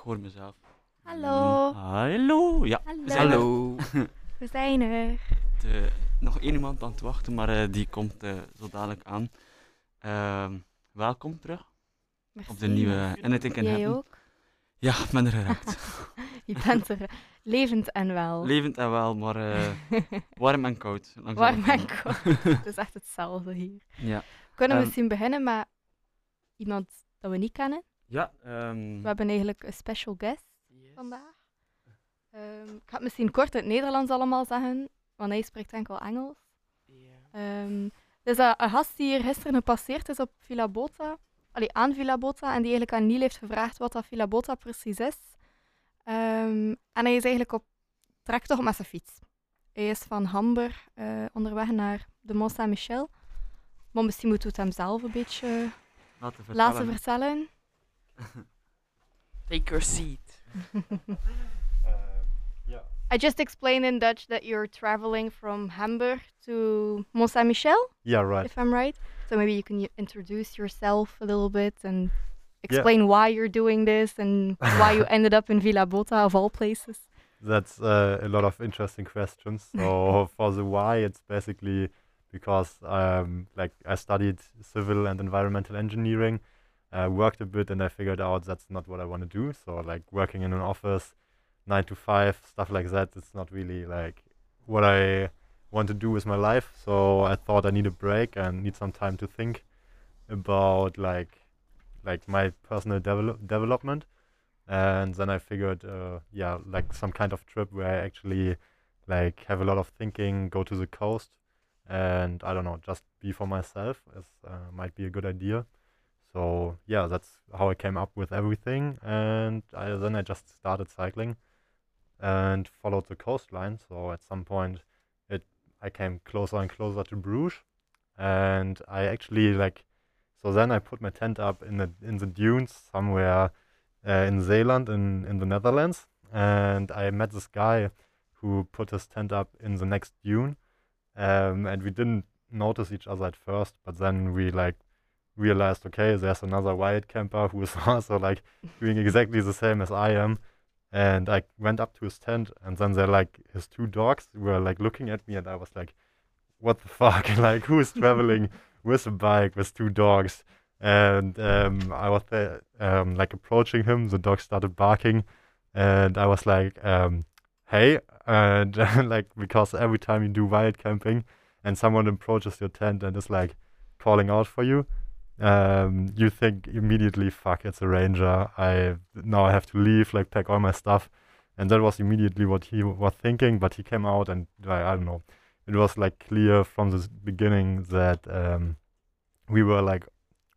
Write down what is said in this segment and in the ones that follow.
hoor mezelf. Hallo. Hallo. Ja, we zijn er. Hallo. We zijn er. Eh, nog één iemand aan het wachten, maar eh, die komt eh, zo dadelijk aan. Ehm, welkom terug Merci. op de nieuwe Anything Can Jij Happen. ook? Ja, ik ben er geraakt. Je bent er levend en wel. Levend en wel, maar eh, warm en koud. langs Warm en koud. Het is echt hetzelfde hier. Ja. Kunnen we Ehm, misschien beginnen met iemand dat we niet kennen? Ja, ehm, We hebben eigenlijk een special guest vandaag. Ehm, ik ga het misschien kort in het Nederlands allemaal zeggen, want hij spreekt enkel Engels. Ehm dus dat een gast die hier gisteren gepasseerd is op Villa Bota, allee, aan Villa Bota, en die eigenlijk aan Niel heeft gevraagd wat dat Villa Bota precies is. Ehm, en hij is eigenlijk op trektocht met zijn fiets. Hij is van Hamburg eh, onderweg naar de Mont Saint-Michel. Maar misschien moet het hem zelf een beetje laten we laten vertellen. Vertellen. Take your seat. yeah. I just explained in Dutch that you're traveling from Hamburg to Mont Saint Michel, Yeah, right. if I'm right. So maybe you can y- introduce yourself a little bit and explain why you're doing this and why you ended up in Villa Bota of all places. That's uh, a lot of interesting questions. So for the why, it's basically because um, like I studied civil and environmental engineering, uh, worked a bit, and I figured out that's not what I want to do. So like working in an office, nine to five, stuff like that. It's not really like what I want to do with my life. So I thought I need a break and need some time to think about like like my personal develop development and then I figured, uh, yeah, like some kind of trip where I actually like have a lot of thinking, go to the coast, and I don't know, just be for myself is uh, might be a good idea. So yeah, that's how I came up with everything, and I, then I just started cycling and followed the coastline. So at some point, it I came closer and closer to Bruges, and I actually like. So then I put my tent up in the in the dunes somewhere uh, in Zeeland in, in the Netherlands. And I met this guy who put his tent up in the next dune. Um, and we didn't notice each other at first, but then we like realized, okay, there's another wild camper who is also like doing exactly the same as I am. And I went up to his tent, and then they're like his two dogs were like looking at me, and I was like, "What the fuck? like, who is traveling with a bike with two dogs?" and um, I was there, um, like approaching him. The dog started barking, and I was like, um, "Hey!" And like because every time you do wild camping, and someone approaches your tent and is like calling out for you, um, you think immediately, "Fuck! It's a ranger. I now I have to leave. Like pack all my stuff." And that was immediately what he was thinking. But he came out, and like, I don't know. It was like clear from the beginning that um, we were like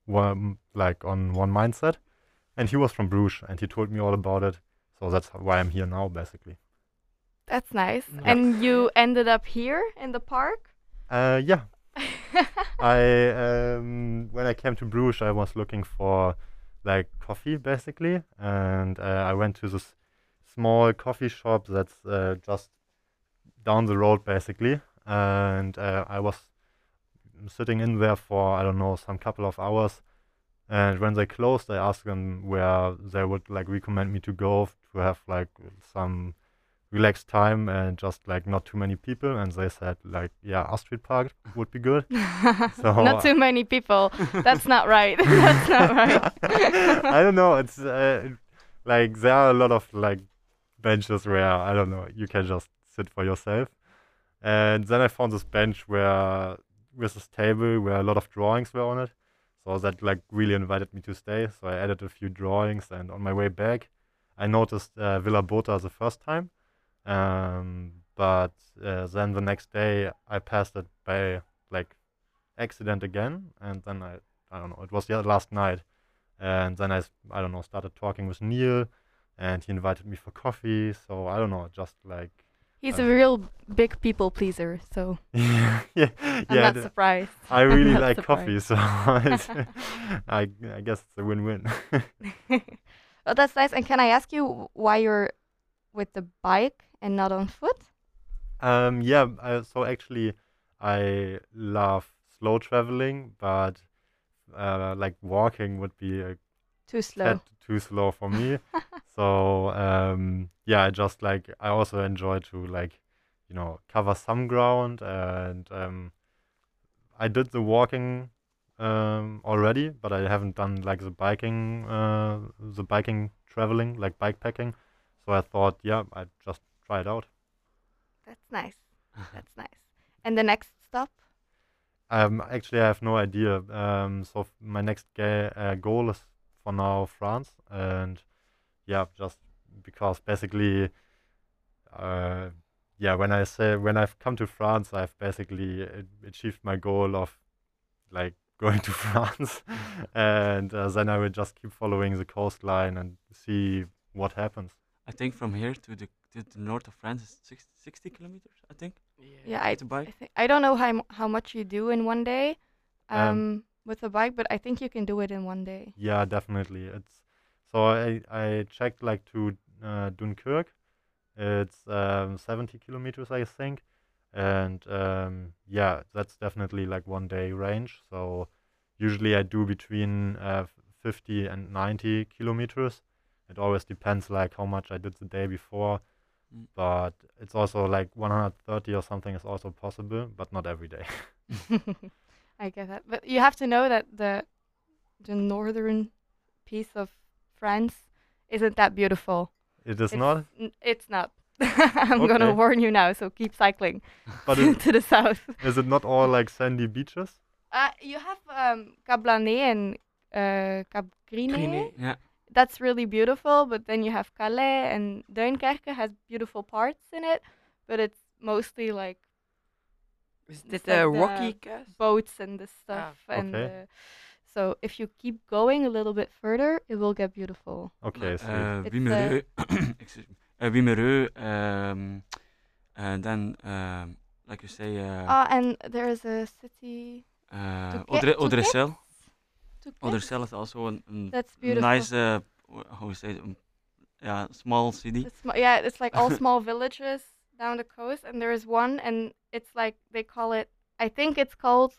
one like on one mindset and he was from Bruges and he told me all about it so that's why i'm here now basically That's nice. Yeah. And you ended up here in the park? uh yeah i um when i came to Bruges i was looking for like coffee basically. And uh, i went to this small coffee shop that's uh, just down the road basically. And uh, i was sitting in there for i don't know some couple of hours. And when they closed i asked them where they would like recommend me to go to have like some relaxed time and just like not too many people and they said like yeah Astrid Park would be good So, not too many people. That's not right. That's not right. I don't know. It's uh, like there are a lot of like benches where I don't know you can just sit for yourself, and then I found this bench where with this table where a lot of drawings were on it, so that like really invited me to stay. So I added a few drawings, and on my way back, I noticed uh, Villa Bota the first time, um, but uh, then the next day I passed it by like accident again, and then I I don't know it was the last night and then I I don't know, started talking with Neil, and he invited me for coffee. So I don't know, just like He's Uh, a real big people pleaser, so yeah, yeah, I'm yeah. not surprised. I really like surprised. coffee, so I I guess it's a win-win. well, that's nice. And can I ask you why you're with the bike and not on foot? um, yeah. Uh, so actually, I love slow traveling, but uh, like walking would be a Too slow. too slow for me. So um, yeah, I just like I also enjoy to like you know cover some ground and um, I did the walking um, already, but I haven't done like the biking uh, the biking traveling like bikepacking. So I thought, yeah, I'd just try it out. That's nice. That's nice. And the next stop? Um, actually, I have no idea. Um, so f- my next ga- uh, goal is for now France, and yeah, just because basically, uh, yeah, when I say when I've come to France, I've basically a- achieved my goal of like going to France, and uh, then I will just keep following the coastline and see what happens. I think from here to the to the north of France is 60, 60 kilometers. I think Yeah, I, to I, bike. I don't know how, mu- how much you do in one day um, Um, with a bike, but I think you can do it in one day. Yeah, definitely. It's so I I checked like to uh, Dunkirk. It's um, 70 kilometers, I think, and um, yeah, that's definitely like one day range. So usually I do between uh, 50 and 90 kilometers. It always depends like how much I did the day before, Mm. but it's also like 130 or something is also possible, but not every day. I get that, but you have to know that the the northern piece of France isn't that beautiful. It is It's not, n- It's not. I'm gonna warn you now, so keep cycling but to, it, to the south. is it not all like sandy beaches? Uh, you have um, Cap Blanc-Nez and uh, Cap Gris-Nez. Gris-Nez. Yeah, That's really beautiful, but then you have Calais and Duinkerke has beautiful parts in it, but it's mostly like Is It's dit like a the rocky cast? boats and the stuff. and Okay. uh, so if you keep going a little bit further, it will get beautiful. Okay, sweet. uh, It's, Wimereux, excuse me, uh, Wimereux, um, and then um, like you say, uh, Ah, and there's a city. uh, Touquet- Audre- Audresselles. Touquet? Audresselles is also an, an That's beautiful. nice, uh, wh- how you say, it, um, yeah, small city. It's sm- yeah, it's like all small villages down the coast, and there is one, and it's like they call it. I think it's called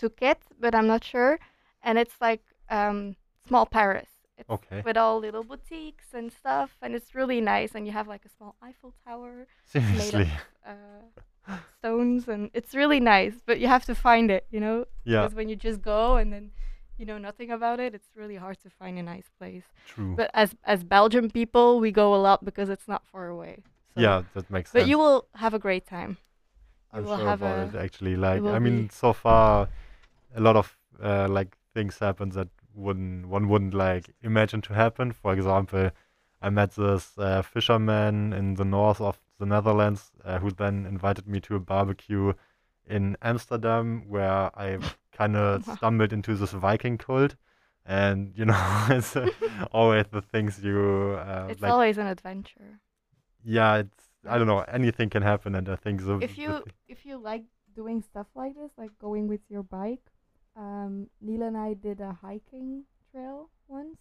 Touquet, but I'm not sure. And it's like um, small Paris. It's Okay. with all little boutiques and stuff, and it's really nice. And you have like a small Eiffel Tower, Seriously. uh, stones, and it's really nice. But you have to find it, you know, Yeah, because when you just go and then you know nothing about it, it's really hard to find a nice place. true. But as as Belgian people, we go a lot because it's not far away. So- yeah, that makes But sense. But you will have a great time. you I'm will sure have about a- it actually. Like, I mean, so far, a lot of uh, like things happen that wouldn't one wouldn't like imagine to happen. For example, I met this uh, fisherman in the north of the Netherlands uh, who then invited me to a barbecue in Amsterdam, where I kind of stumbled into this Viking cult. And you know, it's uh, always the things you uh, It's like. always an adventure. yeah, it's I don't know. Anything can happen, and I think the If you if you like doing stuff like this, like going with your bike, um, Neil and I did a hiking trail once.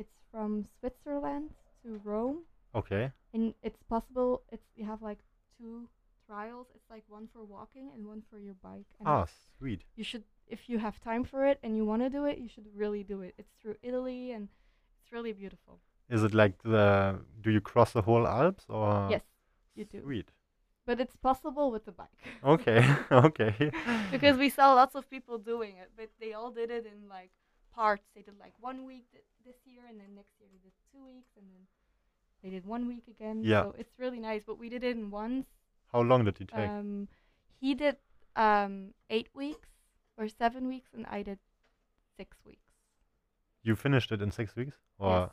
It's from Switzerland to Rome, okay. and it's possible. It's you have like two trials. It's like one for walking and one for your bike. And Ah, sweet. you should if you have time for it and you want to do it, you should really do it. It's through Italy and it's really beautiful. Is it like the? Do you cross the whole Alps or? yes, you do. Sweet. But it's possible with the bike. Okay. okay. because we saw lots of people doing it, but they all did it in like parts. They did like one week th- this year, and then next year they did two weeks, and then they did one week again. Yeah. So it's really nice. But we did it in once. How long did you take? Um, he did um eight weeks or seven weeks, and I did six weeks. you finished it in six weeks, or? yes.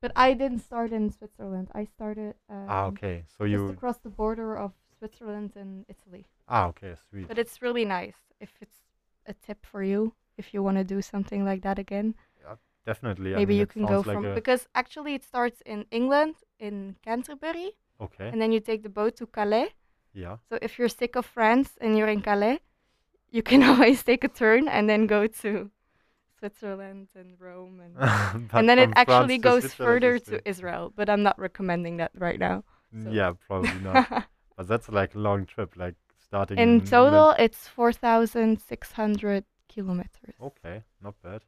But I didn't start in Switzerland. I started um, Ah, okay. So just you. across the border of Switzerland and Italy. Ah, okay. Sweet. But it's really nice. If it's a tip for you, if you want to do something like that again, Yeah, Definitely. I maybe mean, you can go like from because actually it starts in England in Canterbury, Okay. and then you take the boat to Calais. Yeah. So if you're sick of France and you're in Calais, you can always take a turn and then go to Switzerland and Rome, and and then it from France actually to goes further to Israel. But I'm not recommending that right now. so- Yeah, probably not. but that's like a long trip, like starting. in the- total, it's four thousand six hundred kilometers. Okay, not bad.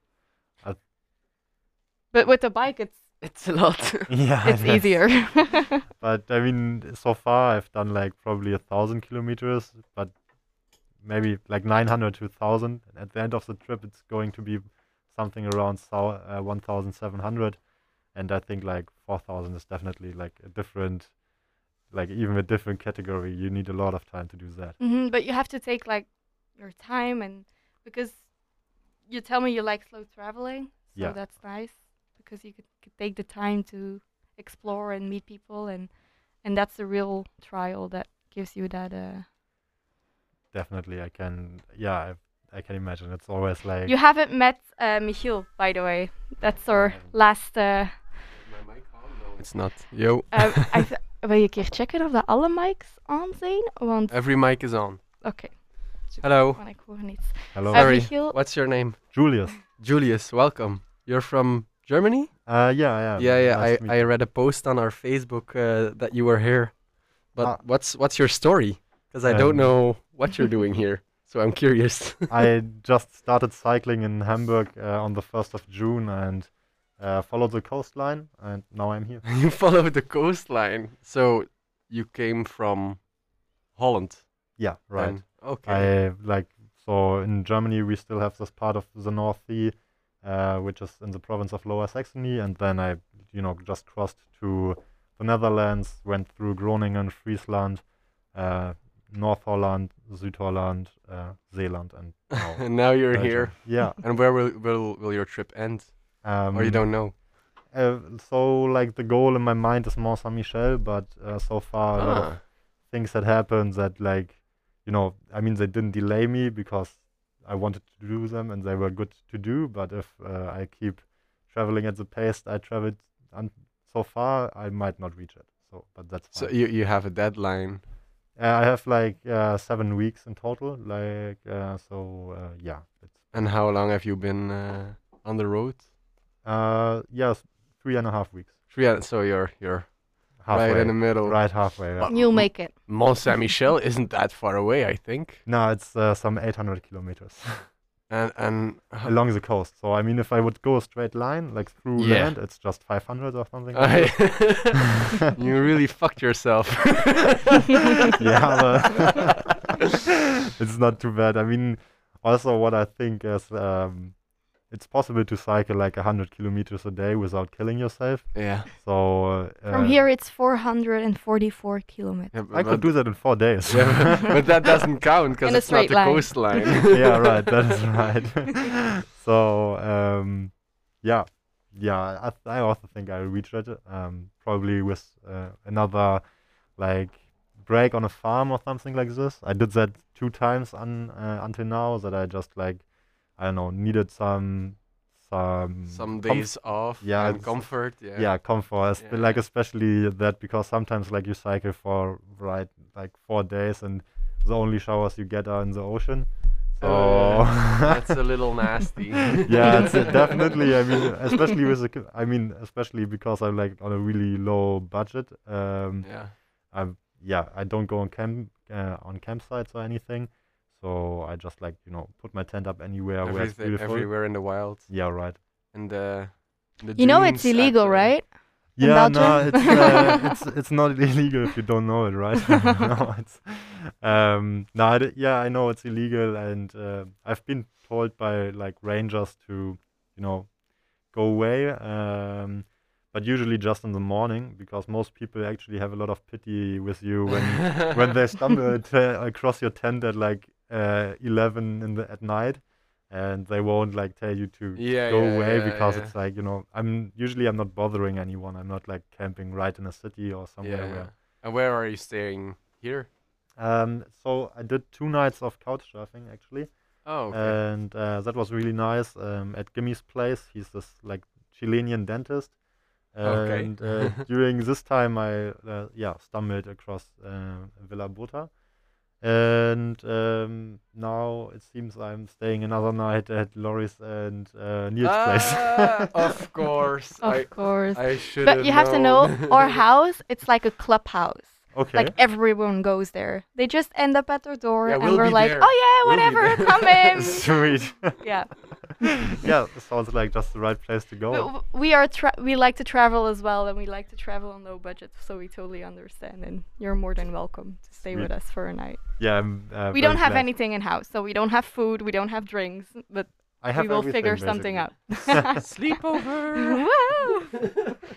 But with the bike, it's It's a lot. yeah, it's easier. But I mean, so far I've done like probably a thousand kilometers, but maybe like 900 to 1000. And at the end of the trip, it's going to be something around thou- uh, 1700. And I think like 4000 is definitely like a different, like even a different category. You need a lot of time to do that. hmm but you have to take like your time and because you tell me you like slow traveling, so Yeah. that's nice because you could, could take the time to explore and meet people and and that's the real trial that gives you that uh Definitely, I can. Yeah, I, I can imagine. It's always like you haven't met uh Michiel by the way that's our last uh My mic on? No. It's not. Yo. uh, I th- wil je een keer checken of dat alle mics on zijn want Every mic is on. oké Hello. want ik hoor niets hello, Uh, Sorry. Michiel What's your name? Julius. Julius. Welcome. You're from Germany? Uh, yeah, yeah. yeah, yeah. nice I, I read a post on our Facebook uh, that you were here. But Ah. what's what's your story? Because I don't Um, know what you're doing here, so I'm curious. I just started cycling in Hamburg uh, on the 1st of June and uh, followed the coastline, and now I'm here. you follow the coastline, so you came from Holland. Yeah, right. Okay. I like so in Germany we still have this part of the North Sea, uh, which is in the province of Lower Saxony, and then I, you know, just crossed to the Netherlands, went through Groningen, Friesland, uh, North Holland, Südholland, uh, Zeeland, and now now you're Belgium. here. Yeah. And where will will will your trip end? Um, or you don't know? Uh, so like the goal in my mind is Mont Saint Michel, but uh, so far a lot of Ah. things that happened that like you know I mean they didn't delay me because I wanted to do them and they were good to do. But if uh, I keep traveling at the pace I traveled un- so far, I might not reach it. So, but that's fine. So you you have a deadline. Uh, I have like uh, seven weeks in total. Like uh, so, uh, yeah. It's And how long have you been uh, on the road? uh, yes, three and a half weeks. Three. hours- So you're you're Halfway. right in the middle. right halfway. Yeah. You'll make it Mont Saint Michel isn't that far away, I think. No, it's uh, some 800 kilometers. And and along the coast. So I mean, if I would go a straight line, like through Yeah. land, it's just 500 or something. like you really fucked yourself. yeah, but it's not too bad. I mean, also what I think is, um, it's possible to cycle like 100 kilometers a day without killing yourself. yeah. So uh, from here it's 444 kilometers yeah I could do that in four days. Yeah, but, but that doesn't count because In a it's not straight the coastline. yeah, right. That is right. so, um, yeah, yeah. I, th- I also think I'll reach it. Um, probably with uh, another like break on a farm or something like this. I did that two times un- uh, until now. That I just like, I don't know, needed some some Some days off. yeah, And comfort. Yeah. yeah, comfort. esp- Like especially that because sometimes like you cycle for right like four days and the only showers you get are in the ocean. So yeah. That's a little nasty. yeah, it's uh, definitely. I mean, especially with the, I mean, especially because I'm like on a really low budget. Um, Yeah. I'm yeah, I don't go on camp uh, on campsites or anything. So I just like you know put my tent up anywhere where it's Everything, beautiful. everywhere in the wild. Yeah, right. And the, the you know it's illegal the- right Yeah, no, Belgium? it's uh, it's it's not illegal if you don't know it, right? no, it's um, no, I d- yeah, I know it's illegal, and uh, I've been told by like rangers to, you know, go away. Um, but usually just in the morning because most people actually have a lot of pity with you when when they stumble t- across your tent at like uh, 11 in the at night and they won't like tell you to Yeah, go yeah, away yeah, because it's like you know i'm usually i'm not bothering anyone i'm not like camping right in a city or somewhere yeah. where And where are you staying here? um so i did two nights of couch surfing actually Oh, okay. and uh, that was really nice um, at Gimmy's place. He's this like Chilean dentist, Okay. and uh, during this time I uh, yeah stumbled across uh, Villa Bota, and um, now it seems I'm staying another night at Loris and uh, Niels' Ah, place. of course. of I, course I should but you have to know our house it's like a clubhouse Okay. Like everyone goes there. They just end up at their door, Yeah, and we'll we're like, there. "Oh yeah, We'll whatever, come in." Sweet. yeah. yeah, that sounds like just the right place to go. But we are tra- we like to travel as well, and we like to travel on low budget, so we totally understand. And you're more than welcome to stay with us for a night. yeah, I'm, uh, we don't have glad. anything in house, so we don't have food, we don't have drinks, but I have we will everything, figure something out. basically. Sleepover.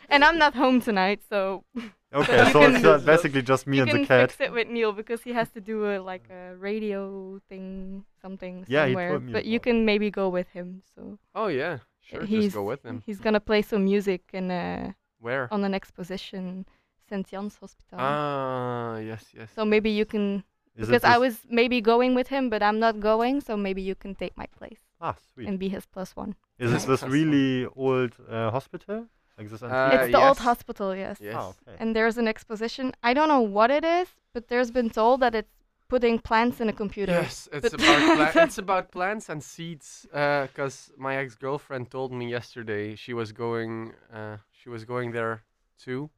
And I'm not home tonight, so Okay, you so it's uh, basically just me you and can the cat. fix it with Neil because he has to do a like a radio thing, something Yeah, he somewhere. told me but you can maybe go with him. So Oh yeah, sure. he's Just go with them. he's gonna play some music in uh, Where? on an exposition, St. Jan's Hospital. Ah, yes, yes. so maybe you can Is because I was maybe going with him, but I'm not going. So maybe you can take my place Ah, sweet. and be his plus one. Is it this really old uh, hospital? Like this Uh, it's the old hospital, yes. Yes. Ah, okay. And there's an exposition. I don't know what it is, but there's been told that it's putting plants in a computer. Yes, it's But- about pla- it's about plants and seeds. Because my ex-girlfriend told me yesterday she was going uh, she was going there too,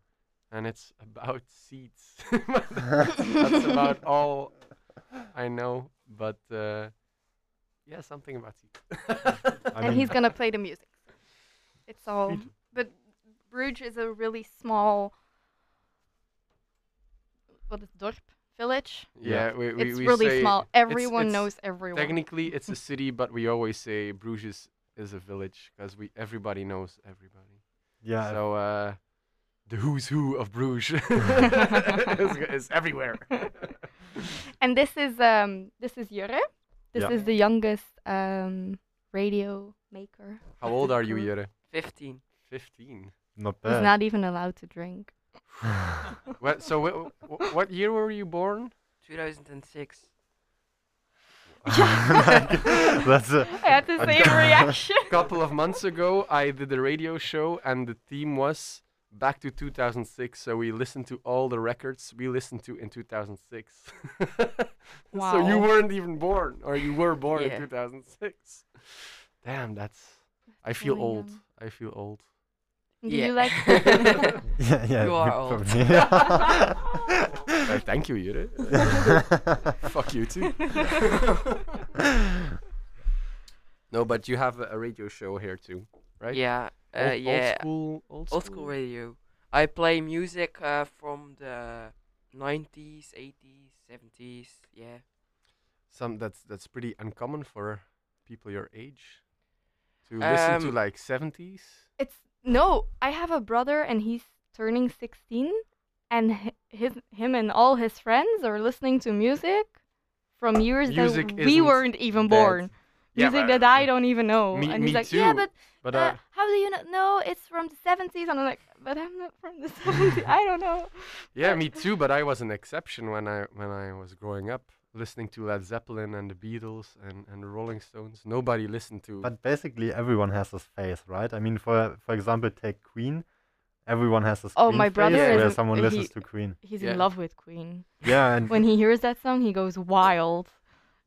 and it's about seeds. That's about all I know. But uh, yeah, something about seeds. I and he's gonna play the music. It's all, Sweet. but Bruges is a really small, what is dorp village. yeah, we, we, it's we really say small. Everyone it's knows everyone. Technically, it's a city, but we always say Bruges is a village because we everybody knows everybody. yeah, So uh, the who's who of Bruges is, is everywhere. and this is um this is Jurre. This Yeah. is the youngest um radio maker. How old are you, maker. Jurre? 15. Fifteen. Not He's not even allowed to drink. What? So wh- wh- what year were you born? 2006. That's a, I had the A same cou- reaction. A couple of months ago, I did a radio show, and the theme was back to 2006. So we listened to all the records we listened to in 2006. wow. So you weren't even born, or you were born Yeah. in 2006. Damn, that's. I feel really old. young. I feel old. Do Yeah. you like? yeah, yeah. You are old. probably. Uh, thank you, Jurre. Fuck you too. no, but you have a, a radio show here too, right? Yeah. Uh, Old, yeah. Old school. Old school. Old school radio. I play music uh, from the 90s, 80s, 70s. Yeah. Some that's that's pretty uncommon for people your age to listen to Um, like 70s. It's no. I have a brother, and he's turning 16, and his him and all his friends are listening to music from years Music that we weren't even born. Yeah, music that I don't even know. Me- and he's like, yeah, but But uh, uh, how do you not know? It's from the 70s. And I'm like, but I'm not from the 70s. I don't know. yeah, me too. But I was an exception when I when I was growing up, listening to Led Zeppelin and the Beatles and and the Rolling Stones. Nobody listened to. But basically, everyone has this phase, right? I mean, for for example, take Queen. Everyone has this Oh, Queen my brother phase is where an- someone he- listens to Queen. He's Yeah. in love with Queen. Yeah, and When he hears that song, he goes wild.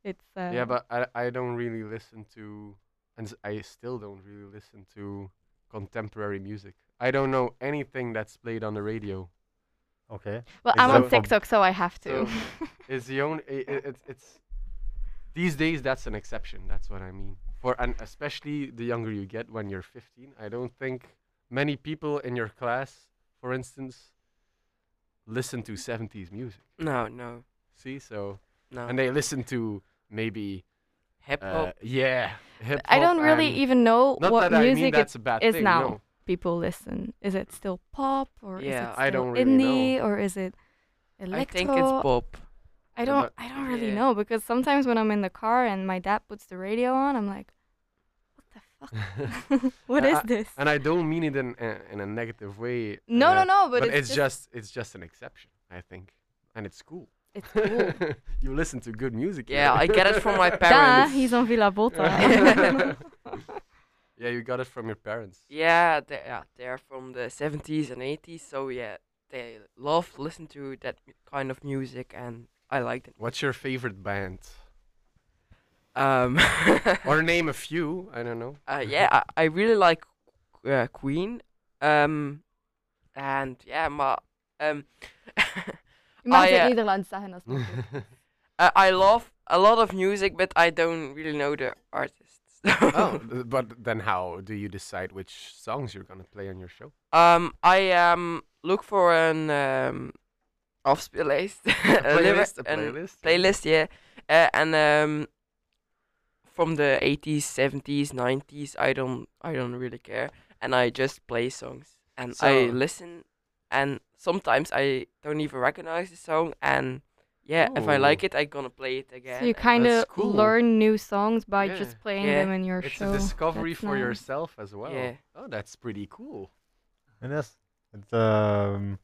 It's uh, yeah, but I I don't really listen to, and I still don't really listen to contemporary music. I don't know anything that's played on the radio. Okay. well, is I'm on TikTok, so I have to. So- It's the only. i i- it's it's these days that's an exception. That's what I mean. For and especially the younger you get when you're 15, I don't think many people in your class, for instance, listen to 70s music. No, no, See, so no. and they listen to maybe Hip uh, hop. yeah. Hip hop. I don't really even know what that I mean music it that's a bad is thing, now. no. People listen. Is it still pop or Yeah, is it I still don't really know. indie or is it electro? I think it's pop. I don't but- I don't really Yeah. know because sometimes when I'm in the car and my dad puts the radio on, I'm like, what the fuck? What Uh, is I- this? and I don't mean it in a, in a negative way. No, no, uh, no, but But, it's it's, just, it's just an exception, I think, and it's cool. It's cool. you listen to good music. Yeah, I get it from my Duh, parents. he's on Villa Bota. Yeah, you got it from your parents. Yeah, they yeah, they're from the 70s and 80s, so yeah, they love listen to that kind of music, and I liked it. What's your favorite band? Um, or name a few. I don't know. uh, yeah, I, I really like uh, Queen. Um, and yeah, my um, Je mag het in ja. het Nederlands zeggen als het niet goed is. Uh, I love a lot of music, but I don't really know the artists. oh, but then how do you decide which songs you're gonna play on your show? Um, I um look for an um afspeellijst, A a playlist, a playlist. playlist, yeah, uh, and um from the 80s, 70s, 90s, I don't I don't really care, and I just play songs and I listen, and sometimes I don't even recognize the song, and yeah, if I like it, I'm gonna play it again. So you kind of cool. learn new songs by Yeah. just playing Yeah. them in your It's show. It's a discovery That's for nice. yourself as well. Yeah. Oh, that's pretty cool. And yes, it um,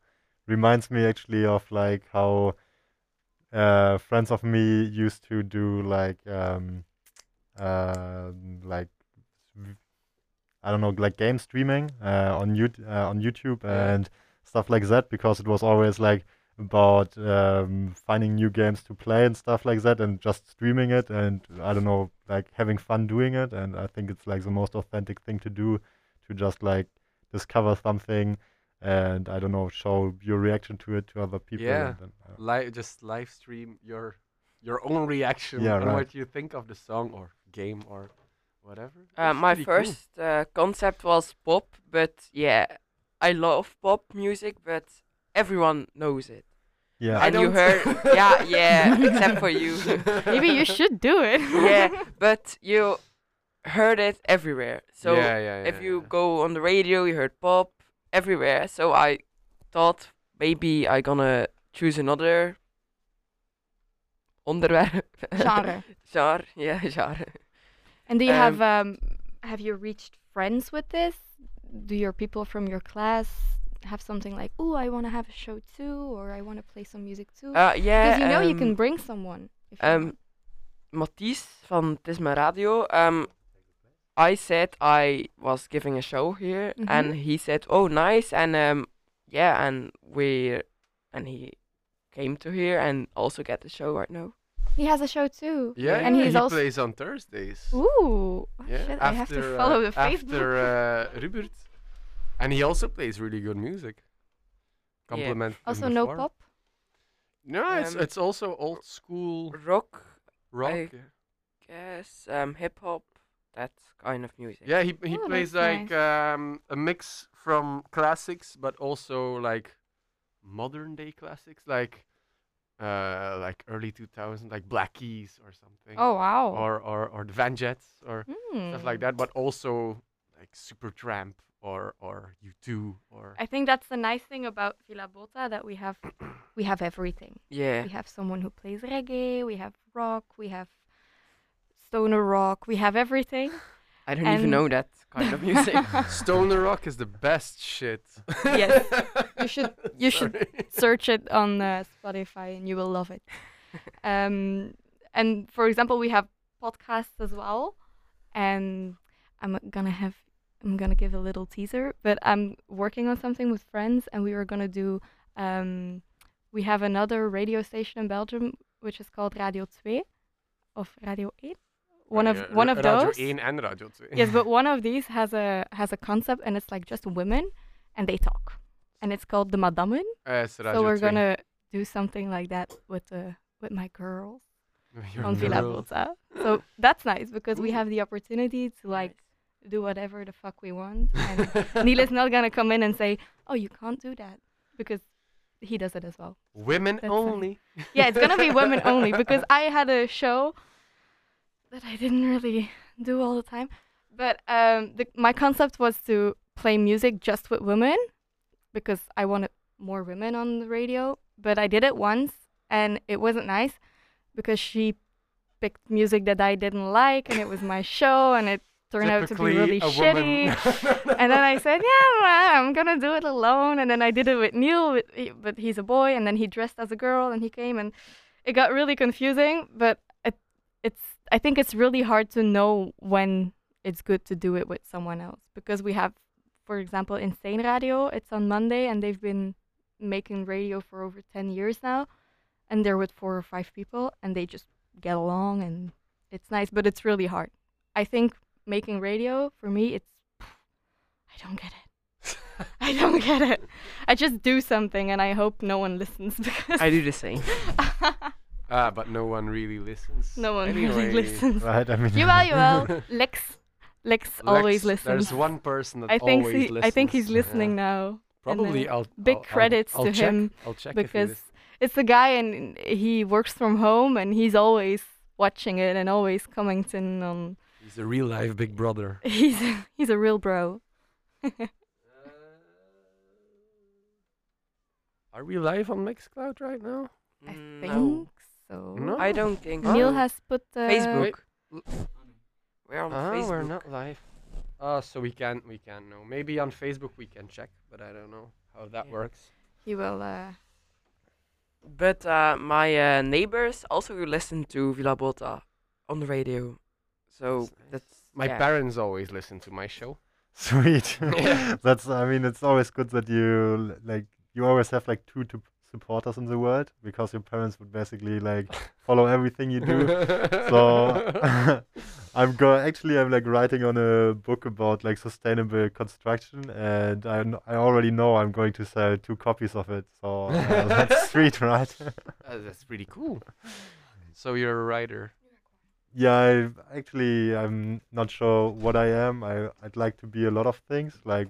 reminds me actually of like how uh, friends of me used to do like um, uh, like v- I don't know like game streaming uh, on you uh, on YouTube Yeah. and stuff like that because it was always like about um, finding new games to play and stuff like that and just streaming it and I don't know like having fun doing it and I think it's like the most authentic thing to do to just like discover something and I don't know show your reaction to it to other people. Yeah. and then, uh, Li- just live stream your your own reaction Yeah, and right. what you think of the song or game or whatever. Uh, my pretty cool. first uh, concept was pop, but yeah, I love pop music, but everyone knows it. yeah. And you heard, yeah, yeah, except for you. Maybe you should do it. yeah, but you heard it everywhere. So yeah, yeah, yeah, if you go on the radio, you heard pop everywhere. So I thought maybe I gonna choose another onderwerp. Genre. genre, yeah, genre. And do you have Um, um have you reached friends with this? Do your people from your class have something like, "Oh, I want to have a show too," or "I want to play some music too"? Uh, yeah, because you know you um, can bring someone. If you um, want. Mathies van Het is mijn radio. Um, I said I was giving a show here, Mhm. and he said, "Oh, nice," and um, yeah, and we, and he came to here and also get the show right now. he has a show too. Yeah, and yeah, he's he also plays on Thursdays. Ooh, oh yeah, shit! after, I have to follow uh, the Facebook. after uh, Rupert, and he also plays really good music. Compliment. him also, no before. pop. No, it's Um, it's also old school Rock, rock. I- yeah. guess, um, hip hop, that kind of music. Yeah, he he Oh, plays that's like um, a mix from classics, but also like modern day classics, like uh, like early 2000, like Black Keys or something. Oh wow. Or or or the Van Jets or stuff like Hmm. that, but also like Supertramp or or U2 or I think that's the nice thing about Villa Bota that we have we have everything. Yeah. We have someone who plays reggae, we have rock, we have stoner rock, we have everything. I don't even know that kind of music. Stoner rock is the best shit. Yes, you should- you should Search it on uh, Spotify and you will love it. Um, and for example, we have podcasts as well, and I'm gonna have I'm gonna give a little teaser, but I'm working on something with friends, and we were gonna do. Um, we have another radio station in Belgium which is called Radio 2 of Radio 8. One of one of Radio those. 1 en Radio 2. Yes, but one of these has a has a concept, and it's like just women, and they talk, and it's called the Madammen. Eh, is Radio so we're 2. gonna do something like that with the with my girls Your on Villa. Bota. So that's nice because we have the opportunity to like. Do whatever the fuck we want. And Neil is not gonna come in and say, "Oh, you can't do that," because he does it as well. Women That's only. Yeah, it's gonna be women only because I had a show that I didn't really do all the time. But um, the, my concept was to play music just with women because I wanted more women on the radio. But I did it once and it wasn't nice because she picked music that I didn't like and it was my show and it turned out to be really shitty. And then I said, yeah, well, I'm gonna do it alone. And then I did it with Neil, but he's a boy. And then he dressed as a girl, and he came, and it got really confusing. But it, it's, I think it's really hard to know when it's good to do it with someone else because we have, for example, Insane Radio. It's on Monday, and they've been making radio for over ten years now, and they're with four or five people, and they just get along, and it's nice. But it's really hard. I think making radio for me, it's I don't get it. I don't get it. I just do something and I hope no one listens because I do the same. Ah, but no one really listens. no one anyway. really listens. Right? I mean, You will, you will. Lex, Lex always listens. There's one person that I think always he, listens. I think he's yeah. listening now. Probably, I'll big I'll- I'll- credits I'll to check. him I'll check because lis- it's the guy and he works from home and he's always watching it and always commenting on. He's a real life big brother. He's he's a real bro. Are we live on Mixcloud right now? I Mm, think no, so. No? I don't think. Neil so. has put uh, Facebook. We're on Ah, Facebook. we're not live. Oh, so we can't we can't know. Maybe on Facebook we can check, but I don't know how that Yeah. works. He will. Uh, But uh, my uh, neighbors also listen to Villa Bota on the radio. So That's nice. that's My yeah. parents always listen to my show. Sweet. Yeah. That's. I mean, it's always good that you like. You always have like two to supporters in the world because your parents would basically like follow everything you do. so I'm go actually I'm like writing on a book about like sustainable construction and I I already know I'm going to sell two copies of it. So uh, that's sweet, right? Uh, that's pretty cool. So you're a writer. Yeah, I actually I'm not sure what I am. I I'd like to be a lot of things like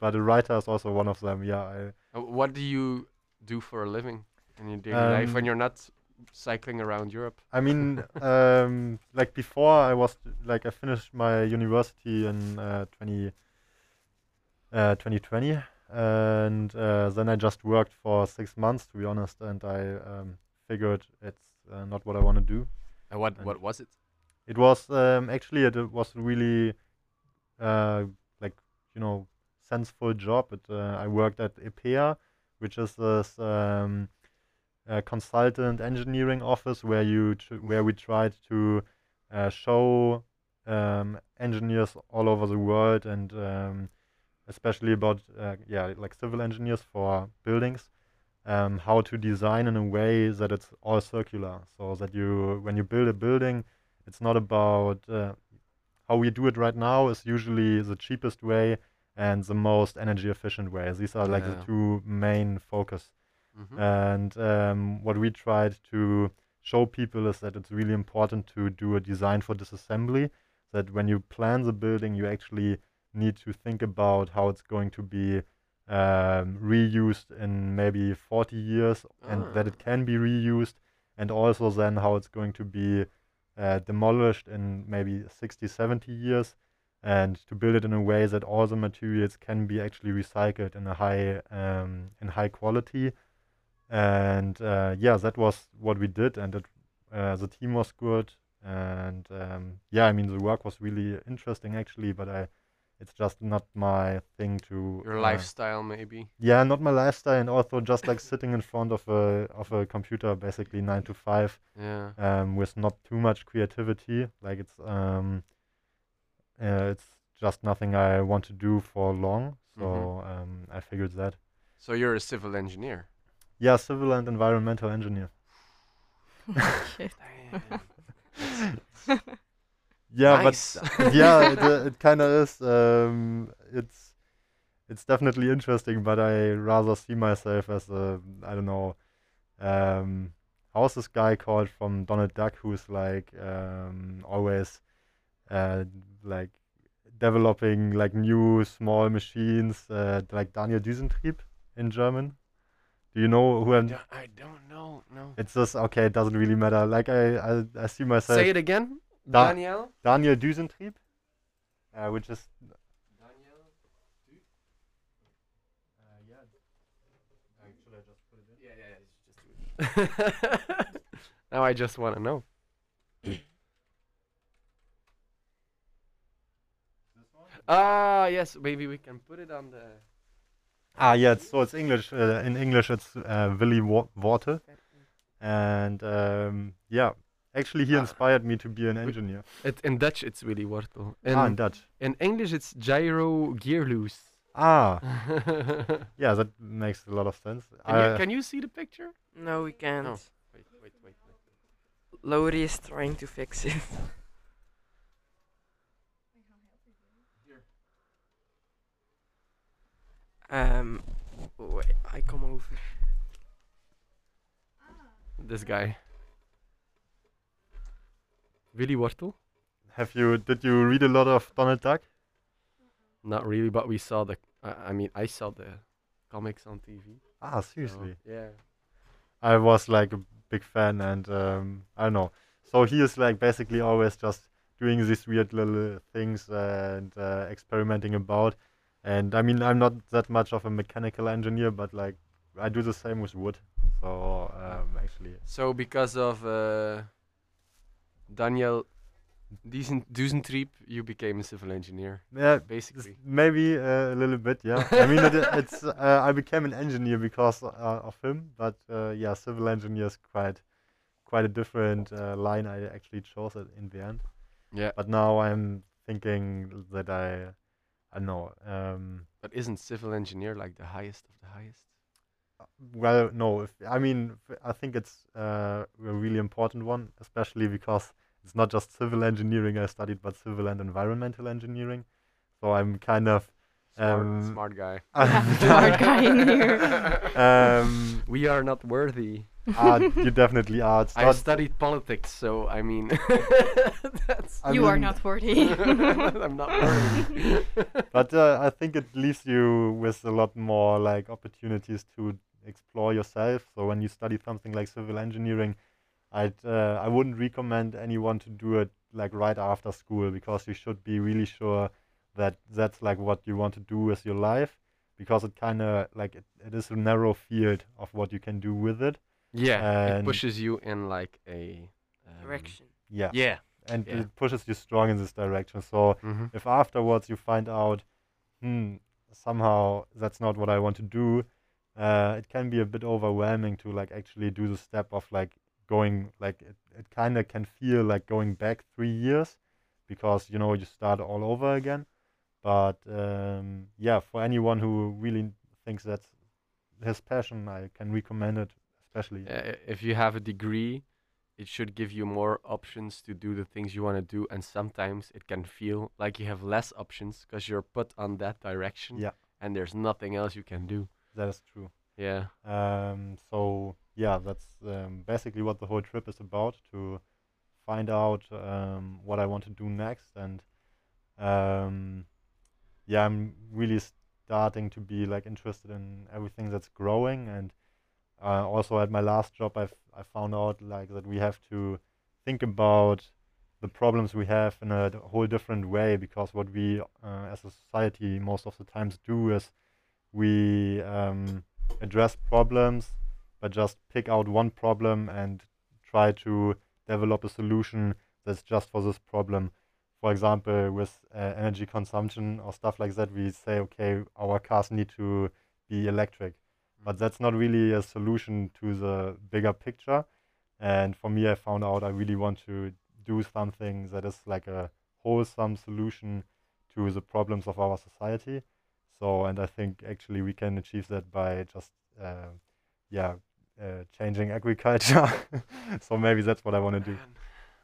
but a writer is also one of them. Yeah, I Uh, What do you do for a living in your daily life when Um, you're not cycling around Europe? I mean, um, like before, I was like I finished my university in uh, 20, uh, 2020, and uh, then I just worked for six months, to be honest, and I um, figured it's uh, not what I want to do. And what And- what was it? It was um, actually it uh, was really uh, like you know senseful job. It, uh, I worked at EPEA, which is this um, consultant engineering office where you where we tried to uh, show um, engineers all over the world and um, especially about uh, yeah like civil engineers for buildings um, how to design in a way that it's all circular so that you when you build a building it's not about uh, how we do it right now is usually the cheapest way and the most energy efficient way these are like Yeah. the two main focus Mhm. and um, what we tried to show people is that it's really important to do a design for disassembly. That when you plan the building, you actually need to think about how it's going to be um, reused in maybe 40 years and that Ah. it can be reused, and also then how it's going to be uh, demolished in maybe 60, 70 years. And to build it in a way that all the materials can be actually recycled in a high um, in high quality, and uh, yeah, that was what we did, and it, uh, the team was good, and um, yeah, I mean the work was really interesting actually, but I, it's just not my thing to Your uh, lifestyle, maybe. Yeah, not my lifestyle, and also just like sitting in front of a of a computer basically nine to five, Yeah. um, with not too much creativity. Like it's um, uh, it's just nothing I want to do for long. So Mhm. um, I figured that. So you're a civil engineer. Yeah, civil and environmental engineer. Yeah, Nice. but yeah, it, uh, it kind of is. Um, it's it's definitely interesting, but I rather see myself as a I don't know. Um, how's this guy called from Donald Duck, who's like um, always uh, like developing like new small machines, uh, like Daniel Düsentrieb in German. Do you know who I'm? I don't know. No. It's just okay. It doesn't really matter. Like I, I, I see myself. Say it again. Da- Daniel. Daniel Düsentrieb, uh, which is Daniel. Yeah, yeah, just put it in. now I just want to know. Ah, yes. Maybe we can put it on the. ah yeah. It's, so it's English. Uh, in English, it's uh, Willy Wa- Worte, and um, yeah, actually he Ah. inspired me to be an engineer. It, in Dutch, it's Willy Wortel. In, ah, in Dutch. in English, it's Gyro Gearloose. Ah, yeah, that makes a lot of sense. you, Uh, can you see the picture? No, we can't. Wait, wait, wait. wait. Lori is trying to fix it. um, wait, I come over. This guy. Willy Wortel? Have you did you read a lot of Donald Duck? Not really, but we saw the. I I mean, I saw the comics on TV. Ah, so, seriously. yeah. I was like a big fan, and um, I don't know. So he is like basically always just doing these weird little things and uh, experimenting about. And I mean, I'm not that much of a mechanical engineer, but like I do the same with wood. So um, actually, So because of uh, Daniel Dusentrieb, you became a civil engineer, yeah, basically. maybe uh, a little bit. Yeah, I mean, it, it's uh, I became an engineer because uh, of him, but uh, yeah, civil engineer is quite quite a different uh, line I actually chose it in the end. Yeah. But now I'm thinking that I, I know. Um, But isn't civil engineer like the highest of the highest? Well, no. If, I mean, I think it's uh, a really important one, especially because it's not just civil engineering I studied, but civil and environmental engineering. So I'm kind of. Smart, Um, smart guy. Smart guy in here. um, we are not worthy. ah, you definitely are. It's I studied politics, so I mean, that's. I you are not 40. I'm not worthy. but uh, I think it leaves you with a lot more like opportunities to explore yourself. So when you study something like civil engineering, I'd uh, I wouldn't recommend anyone to do it like right after school because you should be really sure that that's like what you want to do with your life because it kind of like it, it is a narrow field of what you can do with it. yeah, it pushes you in like a um, Direction. Yeah, Yeah. and yeah. it pushes you strong in this direction. So Mm-hmm. if afterwards you find out, hmm, somehow that's not what I want to do, uh, it can be a bit overwhelming to like actually do the step of like going like it, it kind of can feel like going back three years because you know you start all over again. But um, yeah, for anyone who really thinks that's his passion, I can recommend it, especially. Uh, if you have a degree, it should give you more options to do the things you want to do, and sometimes it can feel like you have less options because you're put on that direction. Yeah. And there's nothing else you can do. That is true. Yeah. Um, so yeah, that's um, basically what the whole trip is about to find out um, what I want to do next, and um, yeah, I'm really starting to be like interested in everything that's growing, and uh, also at my last job, I've I found out like that we have to think about the problems we have in a whole different way because what we uh, as a society most of the times do is we um, address problems but just pick out one problem and try to develop a solution that's just for this problem. For example, with uh, energy consumption or stuff like that, we say, okay, our cars need to be electric. But that's not really a solution to the bigger picture. And for me, I found out I really want to do something that is like a wholesome solution to the problems of our society. So, and I think actually we can achieve that by just, uh, yeah, uh, changing agriculture. so maybe that's what I want to do.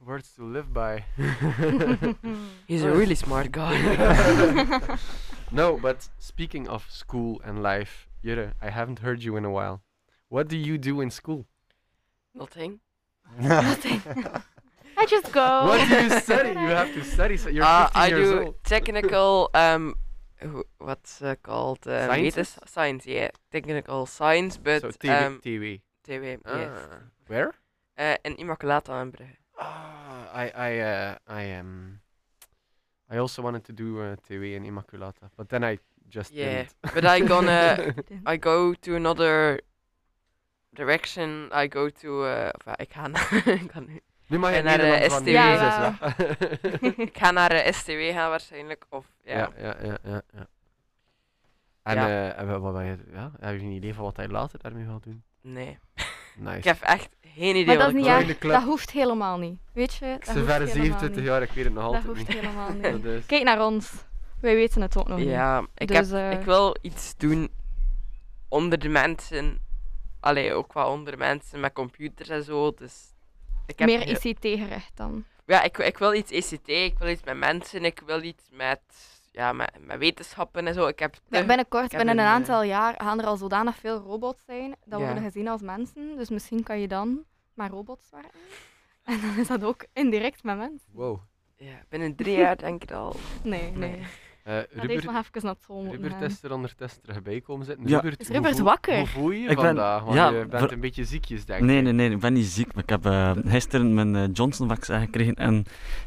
Words to live by. He's a really smart guy. no, but speaking of school and life, Jurre, I haven't heard you in a while. What do you do in school? Nothing. Nothing. I just go. What do you study? You have to study. So you're Uh, 15 I years do old. technical. Um, wh- what's uh, called? Uh, Sciences? Science. Yeah, technical science, but so TV, um, TV. TV. Ah. Yes. Where? Uh, in Immaculata in Brugge. Ah, I I uh, I am. I also wanted to do uh, TV in Immaculata, but then I just Yeah, didn't. but I gonna I go to another direction. I go to uh, of, ik nu- mag je En naar de STW. Ja, ik ga naar de STW gaan waarschijnlijk. Of ja. ja, ja, ja, ja, ja. En Ja. eh, en wa- wat ben je, ja, heb je een idee van wat hij later daarmee gaat doen? Nee. Nice. Ik heb echt geen idee Maar dat wat is ik niet. Dat hoeft helemaal niet. Weet je? Dat Ze hoeft verre helemaal 27 niet. jaar, ik weet het nog Dat altijd hoeft niet. helemaal niet. Dat is- Kijk naar ons. Wij weten het ook nog niet. Ja, ik, Dus, heb, eh, ik wil iets doen onder de mensen. Allee, ook wel onder de mensen met computers en zo. Dus ik heb Meer ICT gericht dan. Ja, ik, ik wil iets ECT, ik wil iets met mensen, ik wil iets met ja, met, met wetenschappen en zo. Ik heb te- binnenkort, ik heb binnen een een, eh, aantal jaar, gaan er al zodanig veel robots zijn dat Ja. worden gezien als mensen. Dus misschien kan je dan met robots werken. En dan is dat ook indirect met mensen. Wow. ja, binnen drie jaar denk ik al. Nee, nee. Nee. Eh Dat heeft Rupert, nog even naar gaan. is er ondertussen terug bij komen zitten. Ja. Rupert, Is hoe wakker? Hoe voel je je vandaag? Want ja, je bent ver- een beetje ziekjes, denk Nee, ik. nee, nee, ik ben niet ziek. Maar ik heb eh, gisteren mijn eh, Johnson-vaccin gekregen en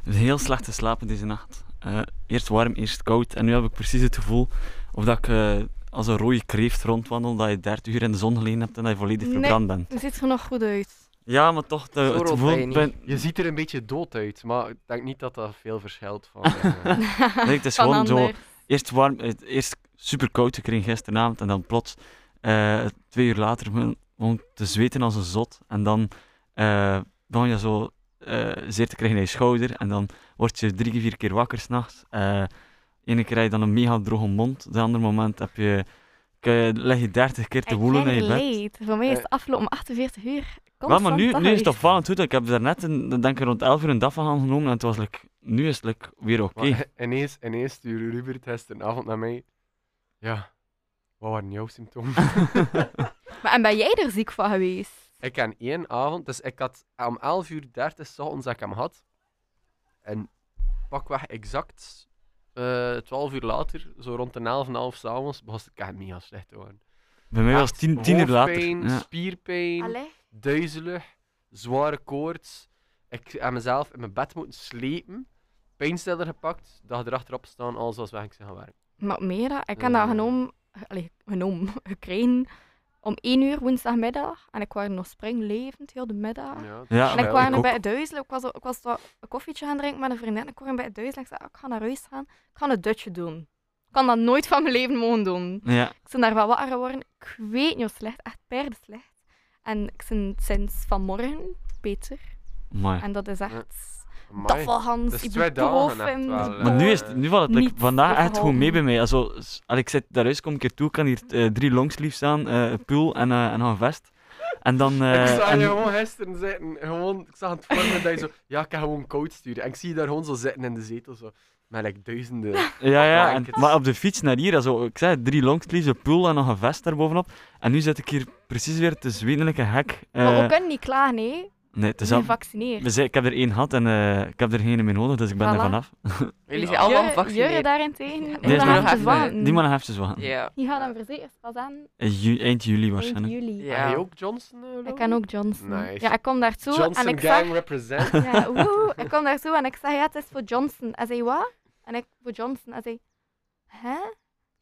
heel slecht geslapen deze nacht. Eh, eerst warm, eerst koud. En nu heb ik precies het gevoel of dat ik eh, als een rode kreeft rondwandel, dat je 30 uur in de zon gelegen hebt en dat je volledig Nee. verbrand bent. Je ziet er nog goed uit. Ja, maar toch, de, Zo het rood gevoel... ben je niet. ben- Je ziet er een beetje dood uit, maar ik denk niet dat dat veel verschilt van... eh, Nee, het is Van gewoon zo... Eerst warm, eh, eerst super koud gekregen gisteravond en dan plots eh, twee uur later gewoon, gewoon te zweten als een zot. En dan eh begon je zo eh, zeer te krijgen in je schouder en dan word je drie, vier keer wakker s'nachts. Eh Ene keer heb je dan een mega droge mond, de andere moment heb je, je- lig je 30 keer te woelen in je bed. leed. Voor mij is Eh. het afgelopen 48 uur. Wel, maar nu, nu is het opvallend goed. Ik heb daarnet een, denk ik rond 11 uur een dag van genomen en het was like, nu is het like, weer oké. maar ineens, ineens stuurde Rupert gisteravond naar mij. Ja, wat waren jouw symptomen? Maar en ben jij er ziek van geweest? ik heb één avond, dus ik had om 11 uur 30 's ochtends dat ik hem had. En pakweg exact eh 12 uur later, zo rond de 11 en half s'avonds, begon ik echt mega slecht te worden. Bij mij was het tien, tien uur later. hoofdpijn, Ja. spierpijn, Allee. duizelig, zware koorts. Ik heb mezelf in mijn bed moeten slepen, pijnstiller gepakt, dag erachterop staan, alles was weg, ik zijn gaan werken. Maar meer dat, ik heb dat genomen, allee, genomen, gekregen om 1 uur woensdagmiddag. En ik was nog springlevend heel de middag. Ja, Ja, En ik was nog bij het duizelen. Ik was, ik was wat een koffietje gaan drinken met een vriendin. Ik kwam bij het duizelen. Ik zei, "Ah, ik ga naar huis gaan. Ik ga een dutje doen. Ik kan dat nooit van mijn leven mogen doen. Ja, Ik ben daar wel wakker geworden. Ik weet niet hoe slecht. Echt perde slecht. En ik ben sinds vanmorgen beter. mooi. En dat is echt... Dat eh. Maar nu, is het, nu valt het like, vandaag echt gewoon mee bij mij. Also, s- allee, ik zit daaruit, kom een keer toe, ik kan hier eh, drie longsleeves aan, eh, een pool en, eh, en nog een vest. En dan... eh, ik zag en- je gewoon gisteren zitten, gewoon, ik zag het voor me dat je zo, ja, ik kan gewoon koud sturen. En ik zie je daar gewoon zo zitten in de zetel, zo, met like, duizenden. Ja, ja, en, maar op de fiets naar hier, also, ik zei drie longsleeves, een pool en nog een vest daarbovenop. En nu zit ik hier precies weer te zwetelijke hek. Maar we eh, kunnen niet klagen, nee. Nee, het is al, gevaccineerd. we ik heb er één gehad en eh, ik heb er geen meer nodig, dus ik ben er Voilà. vanaf. Jullie zijn allemaal gevaccineerd. Jurre daarentegen, gaan nog even even- zwachten. Die man heeft ze wachten. Ja. Die gaan dan verzekerd pas aan ju- eind juli eind waarschijnlijk. juli. Ja. Heb je ook Johnson? eh, Ik ken ook Johnson. Nice. Ja, ik kom daartoe en Johnson ik gang represent. Ja, woehoe. ik kom daartoe en ik zeg, ja, het is voor Johnson. Hij zei, wat? En ik, voor Johnson. Hij zei, hè?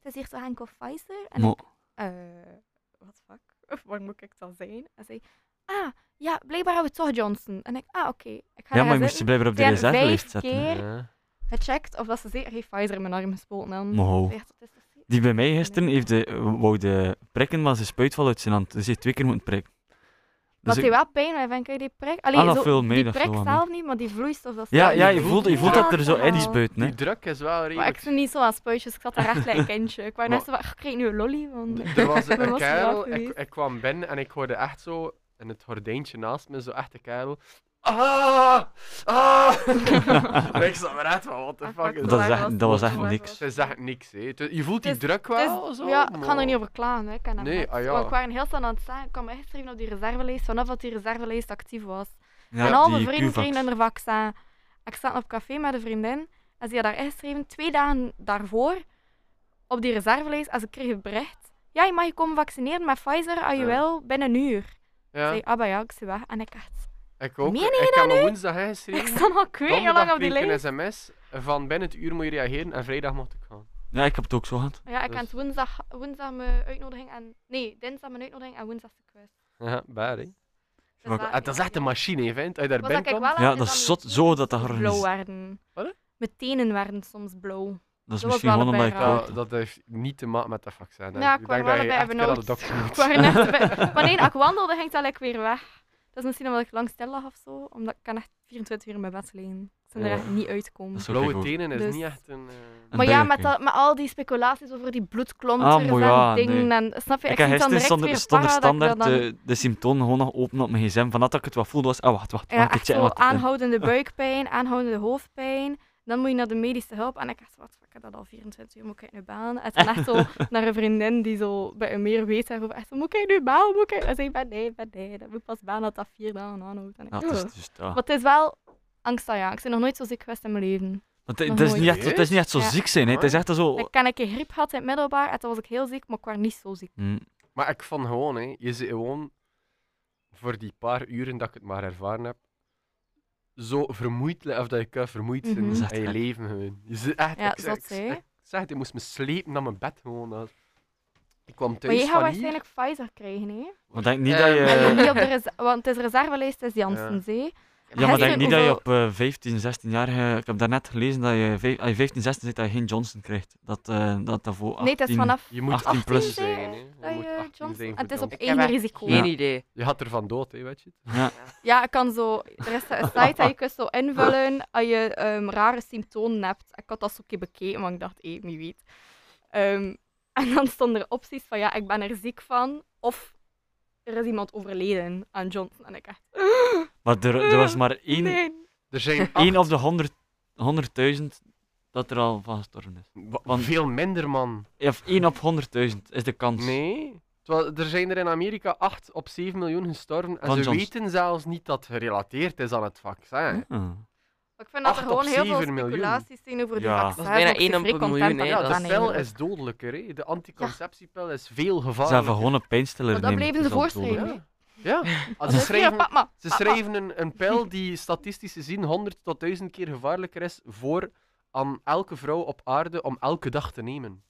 Het is hier zo enkel Pfizer? En Maar- ik, eh, wat fuck? Waar moet ik dan zijn? Hij zei, ah, ja, blijkbaar hebben we toch Johnson. En ik, ah, oké. Ik ga Ja, maar je moest je blijven op de reservelijst vijf zetten. keer Ja. gecheckt of dat ze zeker geen Pfizer in mijn arm gespoten is toch zeker? Die bij mij gisteren heeft de, wou de prikken, maar ze spuitval uit zijn hand. Dus hij heeft twee keer moeten prikken. Wat Dus hij ik- wel pijn heeft, vind ik, die prik. Allee, Ah, dat zo, viel mee, die dat prik viel wel mee. zelf niet, maar die vloeistof, dat is ja, ja, je je voelt- je je voelt dat er zo in spuit. Die Nee? druk is wel Maar redelijk... ik zit niet zo aan spuitjes, ik zat daar echt like een kindje. Ik wou net zo van, ik kreeg nu een lolly. Want... D- Er was een kerel, ik, ik kwam binnen en ik hoorde echt zo in het gordijntje naast me, zo echt een kerel. Ah! Ah! en ik zat echt van, what the Ah, fuck is Dat, dat? is echt, dat was echt niks. Het is echt niks, hè. Het- Je voelt die Het is- druk Het wel, zo. ja, ik ga er maar- niet over klagen. Hè. Ik ken dat Nee, net. ah ja. Want ik was heel snel aan het zeggen, ik kwam echt geschreven op die reservelijst, vanaf dat die reservelijst actief was. Ja, en al mijn die vrienden Q-vax. kregen een vaccin. Ik zat op café met een vriendin en ze had daar ingeschreven, twee dagen daarvoor, op die reservelijst, als ik kreeg een bericht. Ja, je mag je komen vaccineren met Pfizer, als je Ja. wil, binnen een uur. Ik Ja, zei, ah, bah ja, ik zei weg. En ik echt, ik ook. Meen Ik dat heb me woensdag ik ingeschreven. sta al ik weet niet hoe lang op die lijst. een sms van binnen het uur moet je reageren en vrijdag mocht ik gaan. Ja, ik heb het ook zo gehad. Ja, ik Dus- had woensdag, woensdag mijn uitnodiging en... Nee, dinsdag mijn uitnodiging en woensdag de quiz. Ja, bad, hè. Dus daar- Het is echt een machine, hè, vent. Als je daar binnenkomt... wel Ja, dat is dat zot zo dat dat blauw werden. Wat? Mijn tenen werden soms blauw. Dat is Dat misschien wel gewoon Dat, heeft niet te maken met dat vaccin. hè. Ja, ik denk dat je echt naar de dokter moet. Ik er wandelde, ging dat weer weg. Dat is misschien omdat ik lang stil lag of zo. Omdat ik kan echt 24 uur in mijn bed liggen. Ik ben er echt niet zo Blauwe tenen is Dus- niet echt een... eh, Een Maar ja, met, bijwerking. dat, met al die speculaties over die bloedklonters Ah, ja, en dingen. nee. En, snap je? Ik Ik, heb dan stond weer standaard dan- de, de symptomen gewoon nog open op mijn gsm. Van dat ik het wat voelde was, ah wacht, wacht, Ja, wacht, echt zo is. aanhoudende buikpijn, aanhoudende hoofdpijn, Dan moet je naar de medische hulp. En ik dacht, wat, ik heb dat al 24 uur, moet ik nu bellen? En toen echt zo naar een vriendin die zo bij een meer weet daarover. Echt zo, moet ik nu bellen? Moet ik? En zei ben nee, ben nee. Dat moet ik pas bellen dat dat vier dagen aanhoudt. En ik, Ja, het is, ja. Maar het is wel angstaanjagend. Ik ben nog nooit zo ziek geweest in mijn leven. Want het, is niet echt, het is niet echt zo Ja. ziek zijn, hè. het is echt zo... Ik ken een keer griep gehad in het middelbaar en toen was ik heel ziek, maar ik was niet zo ziek. Hm. Maar ik vond gewoon, hè, je zit gewoon voor die paar uren dat ik het maar ervaren heb, zo vermoeid, of dat je vermoeid zijn Mhm. Dat is echt in je leven gewoon. Je zit echt, Ja, ik, zeg, zot, ik, ik zeg je moest me slepen naar mijn bed gewoon. dat- Ik kwam Maar thuis je gaat waarschijnlijk Pfizer krijgen, hè? Maar denk niet Ehm, dat je... En Ja, niet op de want het is reservelijst, het is Janssen, zee. Maar Hij denk niet dat je op eh 15, 16 jaar... eh, ik heb daarnet gelezen dat je, vijf- als je 15, 16 zit, dat je geen Johnson krijgt. Dat, eh, dat, dat voor 18... Nee, het is vanaf Je moet 18 18 plus zijn. Hè. Je dat moet je 18 Johnson... zijn En voor het is op Johnson. Echt risico. geen Ja. idee. Je gaat ervan dood, hè, weet je het? Ja. Ja, ik kan zo... Er is een site dat je kunt zo invullen als je ehm, rare symptomen hebt. Ik had dat zo een keer bekeken, maar ik dacht, hé, wie weet. Ehm, en dan stonden er opties van, ja, ik ben er ziek van, of er is iemand overleden aan Johnson. En ik echt... Maar er, er was maar één, Nee. Er zijn één op de 100 100.000 dat er al van gestorven is. Wa- Want- Veel minder, man. Of 1 op 100.000 is de kans. Nee. Terwijl er zijn er in Amerika 8 op 7 miljoen gestorven en Van ze Johnson. weten zelfs niet dat het gerelateerd is aan het vaccin. Ah. Ik vind dat er gewoon heel veel speculaties zijn over die Ja. vaccins. Dat is bijna ze op een miljoen, hè, dat de pil is dodelijker. Hè. De anticonceptiepil is veel Ze gevaarlijker. hebben gewoon een pijnstiller dat bleven ze voorschrijven. Ja. ja. Dat Ze schrijven, ze schrijven een, een pil die statistisch gezien 100 tot 1000 keer gevaarlijker is voor aan elke vrouw op aarde om elke dag te nemen.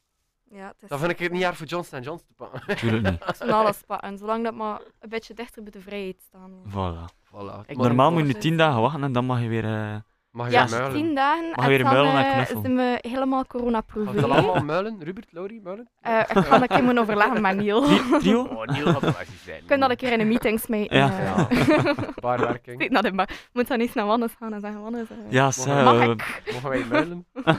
Ja, het is Dan vind ik het niet jaar voor Johnson Johnson te pakken. Tuurlijk niet. van alles pakken, zolang dat maar een beetje dichter bij de vrijheid staan. Voilà. Voilà. Ik Normaal moet je nu 10 dagen wachten en dan mag je weer... eh, mag je Ja, muilen? tien dagen Mag je en dan muilen en eh, zijn we helemaal coronaproof. Het hè. allemaal muilen? Rubert, Laurie, muilen? Eh, ik ga een keer moeten overleggen met Niel. trio? Oh, Niel gaat wel zijn. Ik kan dat een keer in een meeting smijten. Ja. eh. Baarwerking. Steek naar de ba- Moet dan eens naar Wannes gaan en zeggen, Wannes, Ja, zeg, mag ik? Mogen wij muilen?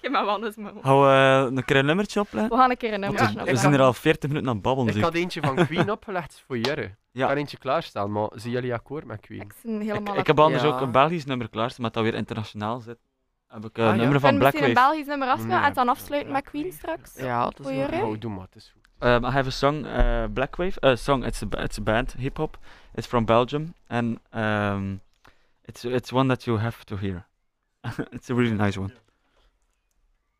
Geef maar Wannes maar. Hou eh, een keer een nummertje op, hè? We gaan een keer een Want nummer we- we zijn er al 40 minuten aan het babbelen. Ik had eentje van Queen opgelegd voor Jerre. Ja. Ik had eentje klaarstaan, maar zijn jullie akkoord met Queen? Ik ben helemaal Ik heb anders Ja. ook een Belgisch nummer klaarstaan, maar dat weer internationaal zit. Heb ik eh, Ah, een ja? nummer Ik van vind misschien een. Belgisch nummer afspelen Nee, en dan afsluiten met. Queen straks. Ja, dat is jullie? Oh, doe maar, het is goed. Um, I have a song, uh, Blackwave. Uh, song. It's a it's a band, hip hop. It's from Belgium, and um, it's it's one that you have to hear. it's a really nice one.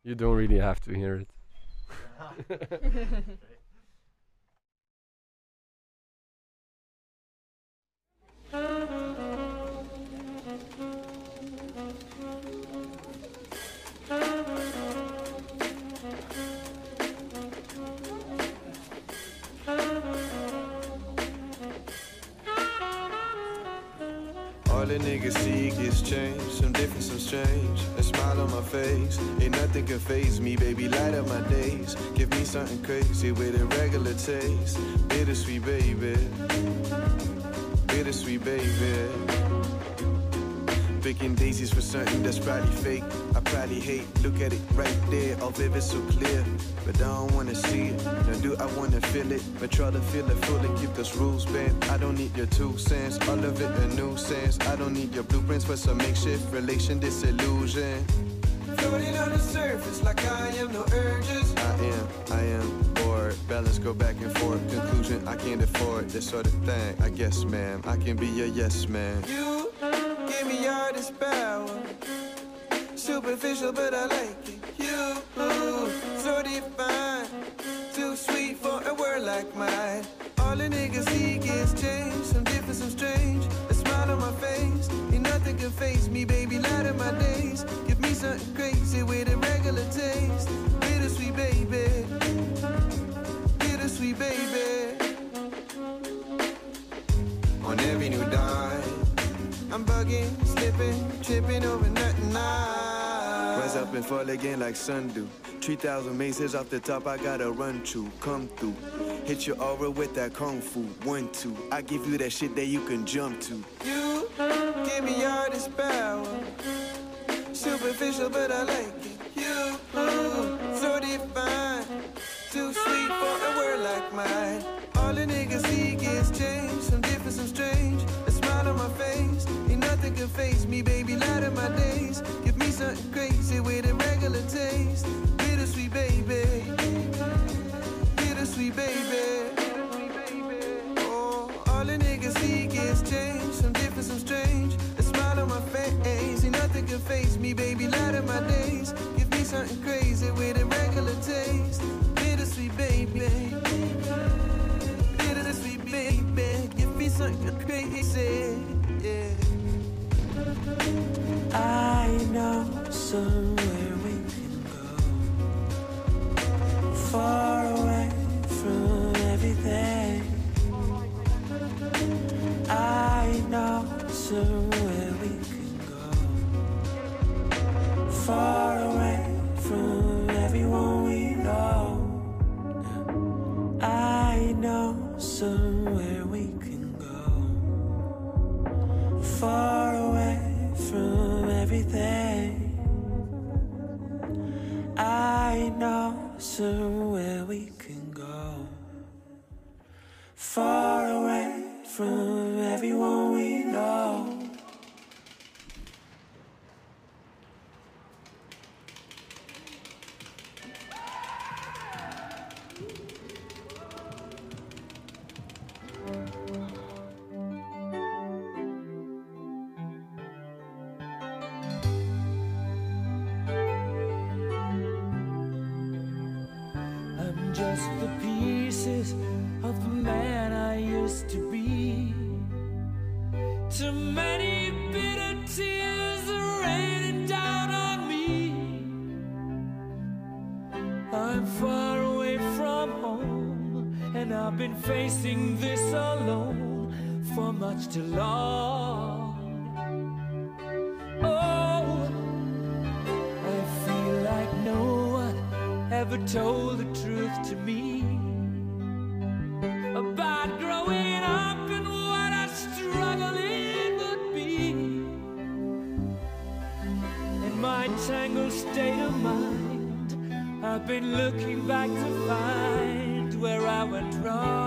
You don't really have to hear it. All the niggas seek is change, some different, some strange. A smile on my face, ain't nothing can phase me, baby. Light up my days, give me something crazy with a regular taste. Bittersweet, baby. Bittersweet, baby. Picking daisies for something that's probably fake. I probably hate. Look at it right there, all vivid, so clear. But I don't wanna see it. Now do I wanna feel it? But try to feel it fully. Keep those rules bent. I don't need your two cents. All of it a nuisance. I don't need your blueprints for some makeshift relation disillusion. Floating on the surface like I am no urges. I am, I am bored. Balance go back and forth. Conclusion, I can't afford this sort of thing. I guess, ma'am, I can be your yes man. You give me all this power. Superficial, but I like it. You, so defined. Too sweet for a word like mine. All the niggas seek is change. Some different, some strange. A smile on my face. Ain't nothing can face me, baby. Light of my days. Something crazy with a regular taste. Bittersweet, baby. Bittersweet, baby. On every new dime. I'm bugging, slipping, tripping over nothing. I rise up and fall again like sun do. 3,000 mazes off the top, I gotta run to. Come through. Hit your aura with that kung fu. One, two. I give you that shit that you can jump to. You give me all this power. Superficial, but I like this alone for much too long. Oh, I feel like no one ever told the truth to me about growing up and what a struggle it would be. In my tangled state of mind, I've been looking back to find where I went wrong.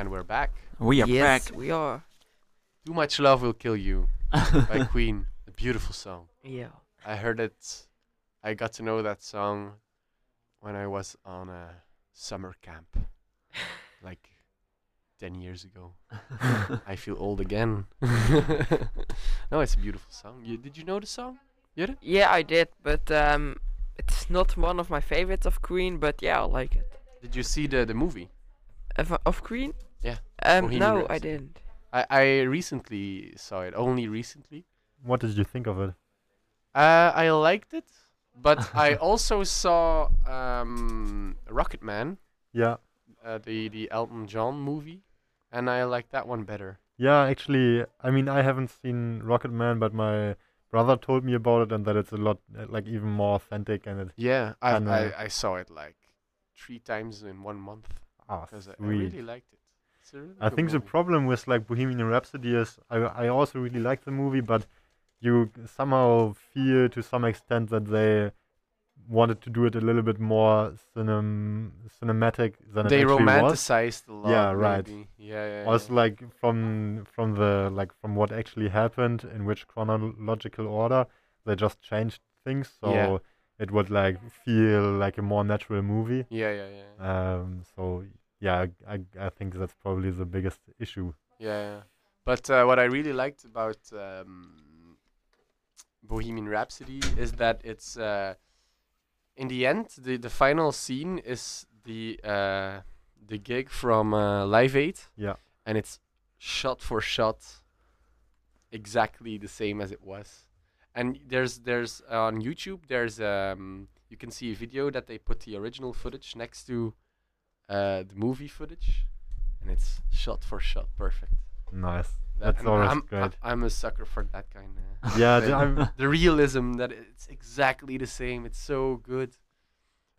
And we're back. We are yes, back. we are. Too Much Love Will Kill You by Queen. A beautiful song. Yeah. I heard it. I got to know that song when I was on a summer camp, like 10 years ago. I feel old again. no, it's a beautiful song. You, did you know the song? Jurre? Yeah, I did, but um, it's not one of my favorites of Queen. But yeah, I like it. Did you see the, the movie? Of, of Queen? Yeah, Um, Bohemian no, I didn't. I, I recently saw it, only recently. What did you think of it? Uh, I liked it, but I also saw um, Rocketman, Yeah. uh, the, the Elton John movie, and I liked that one better. Yeah, actually, I mean, I haven't seen Rocketman, but my brother told me about it and that it's a lot, uh, like, even more authentic and it. Yeah, I, I, I saw it like three times in one month Ah, because I, I really liked it. Really I think the problem with like Bohemian Rhapsody is I I also really like the movie, but you somehow feel to some extent that they wanted to do it a little bit more cinem- cinematic than they it actually was. romanticized a lot. Yeah, right. maybe. Yeah, yeah. Also, yeah. like from from the like from what actually happened in which chronological order, they just changed things so Yeah. it would like feel like a more natural movie. yeah, yeah, yeah. Um, so yeah, I I, I think that's probably the biggest issue. Yeah, yeah. But uh, what I really liked about um, Bohemian Rhapsody is that it's uh, in the end the the final scene is the uh, the gig from uh, Live Aid. Yeah. And it's shot for shot exactly the same as it was. And there's there's on YouTube there's um you can see a video that they put the original footage next to uh, the movie footage, and it's shot for shot perfect. Nice. That- That's always I'm, great. I, am a sucker for that kind of. Yeah, th- I'm, the realism that it's exactly the same. It's so good.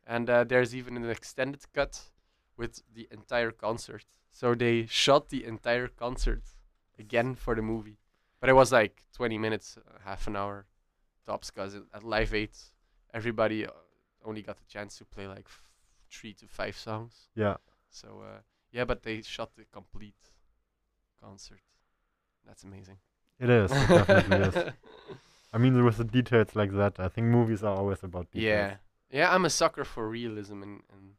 And uh, there's even an extended cut with the entire concert. So they shot the entire concert again for the movie. But it was like 20 minutes, uh, half an hour tops, because at Live Aid, everybody uh, only got the chance to play like three to five songs. yeah. So uh, yeah, but they shot the complete concert. That's amazing. It is. It definitely is. I mean, with the details like that, I think movies are always about details. Yeah, yeah. I'm a sucker for realism and, and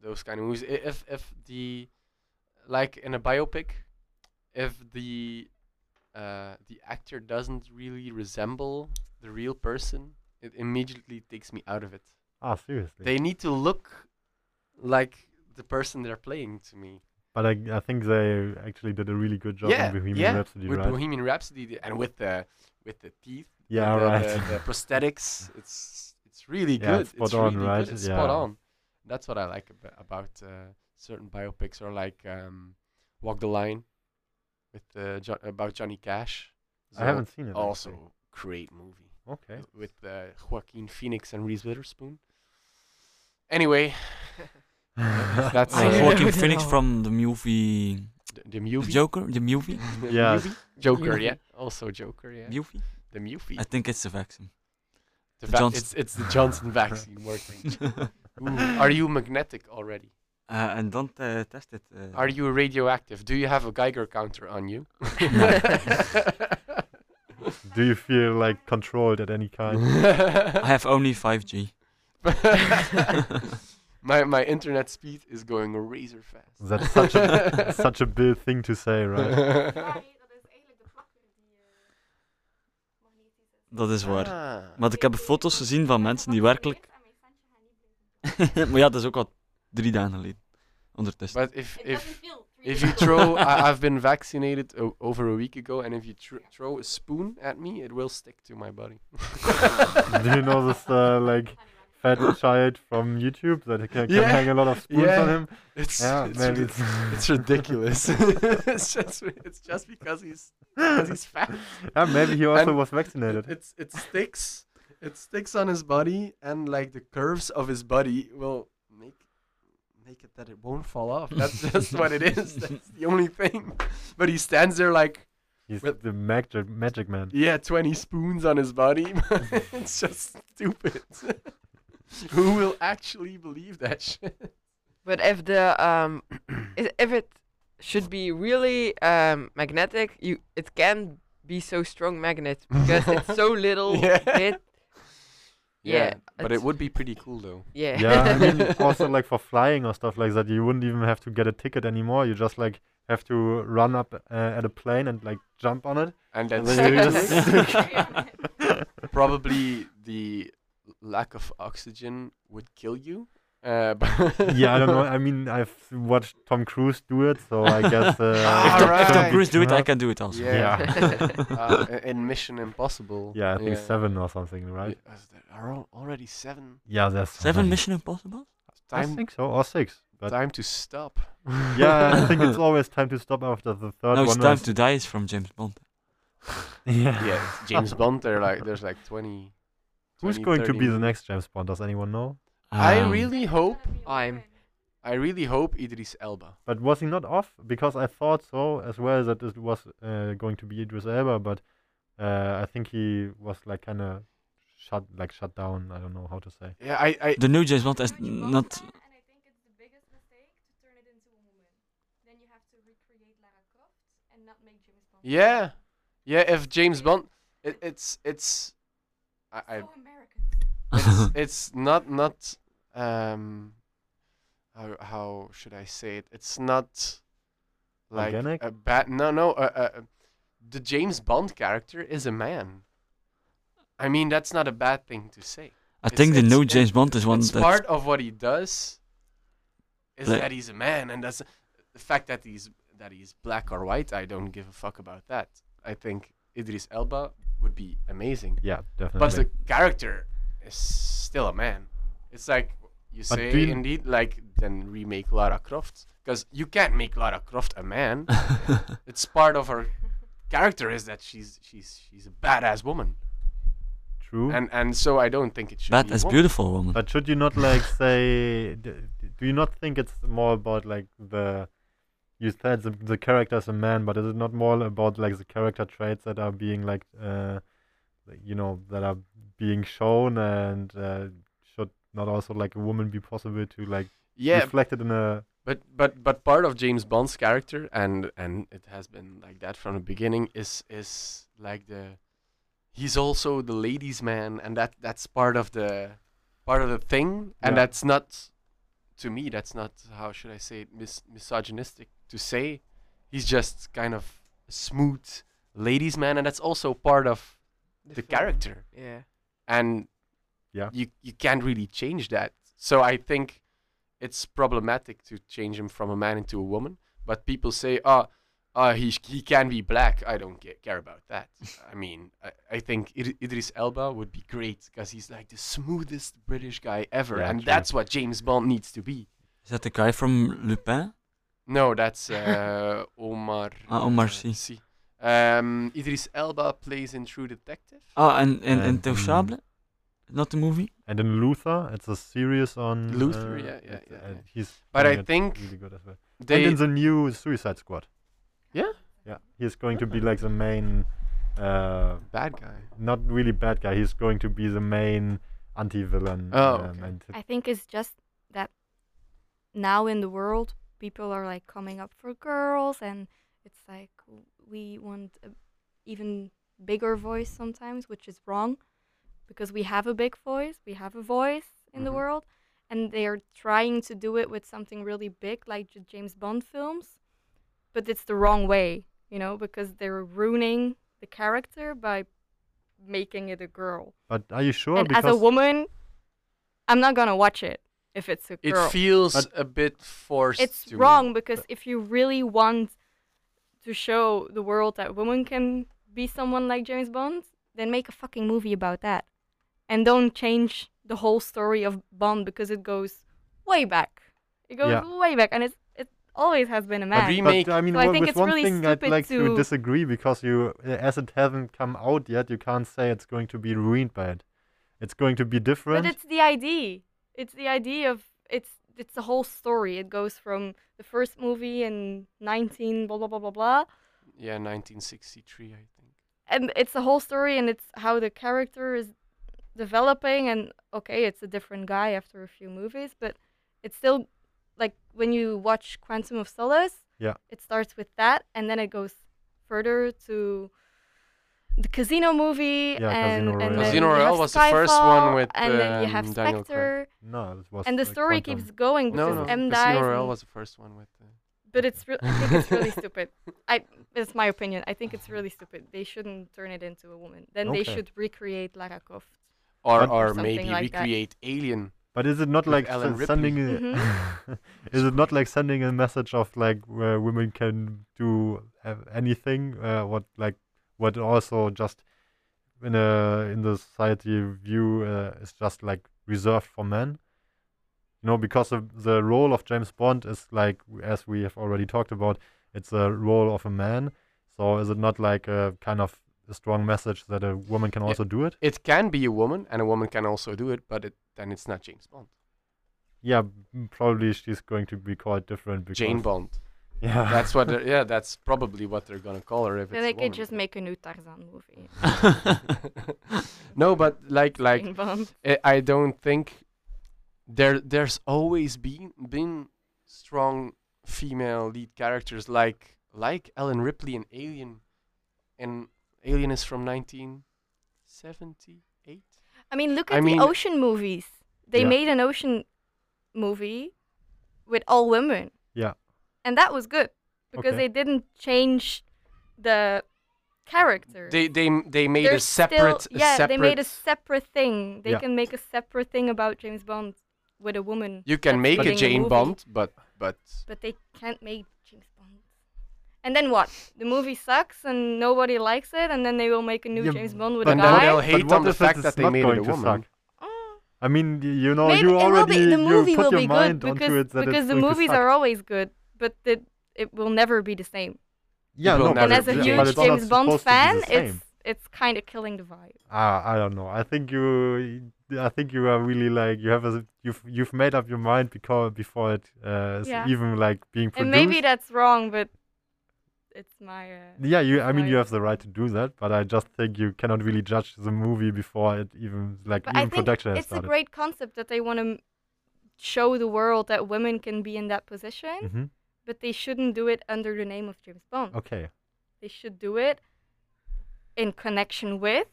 those kind of movies. I- If if the like in a biopic, if the uh, the actor doesn't really resemble the real person, it immediately takes me out of it. Ah, seriously. They need to look like the person they're playing to me. but I, I think they actually did a really good job yeah, in Bohemian yeah. Rhapsody, with right? Bohemian Rhapsody and with the with the teeth. yeah, the, right. The, the prosthetics. It's it's really Yeah, good. it's spot it's on, really right? Good. It's spot on. That's what I like ab- about uh, certain biopics, or like um, Walk the Line, with uh, jo- about Johnny Cash. I haven't seen it. Also, actually. great movie Okay. with uh, Joaquin Phoenix and Reese Witherspoon. Anyway, That's Uh, uh, Joaquin No. Phoenix from the movie the, the The movie. Joker, the movie, The Yeah. movie? Joker, Movie. yeah. Also Joker, yeah. movie. The movie. I think it's the vaccine. The the va- Johnson- it's it's the Johnson vaccine working. Ooh, are you magnetic already? Uh, and don't uh, test it. Uh, Are you radioactive? Do you have a Geiger counter on you? Do you feel like controlled at any kind? I have only 5G. my my internet speed is going razor fast. That's such a such a big thing to say, right? Dat is waar. Ah. Maar ik heb foto's gezien van mensen die werkelijk. maar ja, dat is ook al drie dagen geleden. Ondertussen. But if if if you throw, I, I've been vaccinated o- over a week ago, and if you tr- throw a spoon at me, it will stick to my body. Do you know this uh, like fat child from YouTube that can, can Yeah, hang a lot of spoons yeah. on him? It's Yeah, it's, ri- it's it's ridiculous. it's just it's just because he's because he's fat. yeah, maybe he also And was vaccinated. It it sticks it sticks on his body, and like the curves of his body will make make it that it won't fall off. That's just what it is. That's the only thing. But he stands there like He's with- the magic magic man. yeah, twenty spoons on his body. it's just stupid. Who will actually believe that shit? But if the um, if it should be really um, magnetic. You it can be so strong magnet because it's so little Yeah. bit. Yeah, but it would be pretty cool though. Yeah. Yeah, I mean, also like for flying or stuff like that, you wouldn't even have to get a ticket anymore. You just like have to run up uh, at a plane and like jump on it. And then And then you just probably the lack of oxygen would kill you. Uh, but yeah, I don't know. I mean, I've watched Tom Cruise do it, so I guess. Uh, Ah, if, Tom, if Tom. Cruise do it, I can do it also. Yeah. Yeah. uh, in Mission Impossible. Yeah, I think seven or something, right? Yeah, there are already seven. Yeah, there's Seven many. Mission Impossible? I think so, or six. But time to stop. yeah, I think it's always time to stop after the third no, it's one. Time to Die is from James Bond. yeah. Yeah, James Bond. There like there's like 20. Who's going to be the next James Bond? Does anyone know? I Um, really hope. I'm- I really hope Idris Elba. But was he not off? Because I thought so as well that it was uh, going to be Idris Elba, but uh, I think he was like kind of shut, like shut down. I don't know how to say. Yeah, I, I The new James Bond is not. And I think it's the biggest mistake to turn it into a woman. Then you have to recreate Lara Croft and not make James Bond. yeah, yeah. If James Bond, it, it's it's, I, I it's it's not not um how how should I say it? It's not like Organic? a bad no no uh, uh, the James Bond character is a man. I mean that's not a bad thing to say. I It's- think the new James Bond is one it's that's part of what he does is Like- that he's a man and that's the fact that he's that he's black or white I don't give a fuck about that. I think Idris Elba would be amazing. Yeah, definitely. But the character is still a man. It's like you But say, you- indeed, like then remake Lara Croft because you can't make Lara Croft a man. it's part of her character is that she's she's she's a badass woman, True. and and so I don't think it should. Bad be a as woman. beautiful woman. But should you not like say? d- d- Do you not think it's more about like the? You said the the character is a man, but is it not more about like the character traits that are being like, uh, you know, that are being shown, and uh, should not also like a woman be possible to like Yeah, reflected in a? but but but part of James Bond's character, and and it has been like that from the beginning, is is like the he's also the ladies' man, and that that's part of the part of the thing, and Yeah. that's not to me. That's not how should I say it, mis- misogynistic to say. He's just kind of a smooth ladies' man, and that's also part of the film. character, Yeah. and Yeah. you you can't really change that. So I think it's problematic to change him from a man into a woman. But people say, "Oh, uh, he he can be black." I don't ca- care about that. I mean, I, I think Id- Idris Elba would be great because he's like the smoothest British guy ever, Yeah, and true. that's what James Bond needs to be. Is that the guy from Lupin? No, that's uh, Omar. Ah, Omar uh, Sy. Sy. Um, Idris Elba plays in True Detective. Oh, and and And, Intouchable? Not the movie? And in Luther, it's a series on Luther, uh, yeah, yeah, yeah, yeah. He's But I think really good as well. They and in the new Suicide Squad. Yeah? Yeah, he's going to be like the main, uh, bad guy. not really bad guy. He's going to be the main anti-villain. Oh, um, okay. and I think it's just that now in the world, people are like coming up for girls, and it's like we want a even bigger voice sometimes, which is wrong because we have a big voice, we have a voice in the Mhm. world, and they are trying to do it with something really big like the James Bond films, but it's the wrong way, you know, because they're ruining the character by making it a girl. but are you sure? and because as a woman, I'm not gonna watch it if it's a It feels But- a bit forced. it's to me. wrong because if you really want to show the world that women can be someone like James Bond, then make a fucking movie about that, and don't change the whole story of Bond because it goes way back. It goes Yeah. way back, and it's it always has been a man. rem- But remake. I mean, So I think with it's one really thing I'd stupid like to to- disagree because you, uh, as it hasn't come out yet, you can't say it's going to be ruined by it. It's going to be different. But it's the idea. It's the idea of it's it's the whole story. It goes from the first movie in 19 blah blah blah blah blah, Yeah, 1963, I think. and it's the whole story, and it's how the character is developing. And okay, it's a different guy after a few movies, but it's still like when you watch Quantum of Solace, Yeah. It starts with that, and then it goes further to the Casino movie, Yeah, and, Casino and Royale. then Casino Royale have was the first one with, and then you have um, Daniel Craig. Spectre, No, it was. and the like story Quantum. keeps going No, because no. M Casino dies. Royale was the first one with. Uh, but it's re- I think it's really stupid. I it's my opinion. I think it's really stupid. They shouldn't turn it into a woman. Then they should recreate Lara Croft. or But- or maybe like that. recreate Alien. But is it not like s- sending? A Mm-hmm. is it not like sending a message of like where women can do uh, anything? Uh, what like what also just in a in the society view uh, is just like reserved for men. You know, because of the role of James Bond is like as we have already talked about, it's a role of a man. So is it not like a kind of a strong message that a woman can Yeah. also do it? It can be a woman, and a woman can also do it, but it, then it's not James Bond. Yeah, probably she's going to be quite different because Jane Bond. Yeah, That's what. yeah, that's probably what they're gonna call her if Then they a could just make a new Tarzan movie. no, but like like I, I don't think there there's always been been strong female lead characters like like Ellen Ripley in Alien, and Alien is from 1978. I mean, look I at mean- the ocean movies. They Yeah. made an ocean movie with all women. Yeah. And that was good because Okay. they didn't change the character. They they they made They're a separate Still, a yeah, separate. they made a separate thing. They Yeah. can make a separate thing about James Bond with a woman. you can make a leading Jane movie, Bond, but but But they can't make James Bond. And then what? The movie sucks and nobody likes it, and then they will make a new Yeah, James Bond with but a then guy. they'll hate what on the fact that they made it a to woman. I mean, you know, Maybe you it will already be, the you movie put will your be mind good onto because it that because it's the movies are always good, but it it will never be the same. yeah, no, and as a be yeah, huge but same. it's not James Bond supposed to be fan, it's it's kind of killing the vibe. Ah, I don't know. I think you, I think you are really like you have a you've you've made up your mind because before it uh, Yeah. even like being produced. And maybe that's wrong, but it's my. Uh, yeah, you. I mean, you have the right to do that, but I just think you cannot really judge the movie before it even like but I even think production has it's a great concept that they want to show the world that women can be in that position, hmm but they shouldn't do it under the name of James Bond. Okay. They should do it in connection with,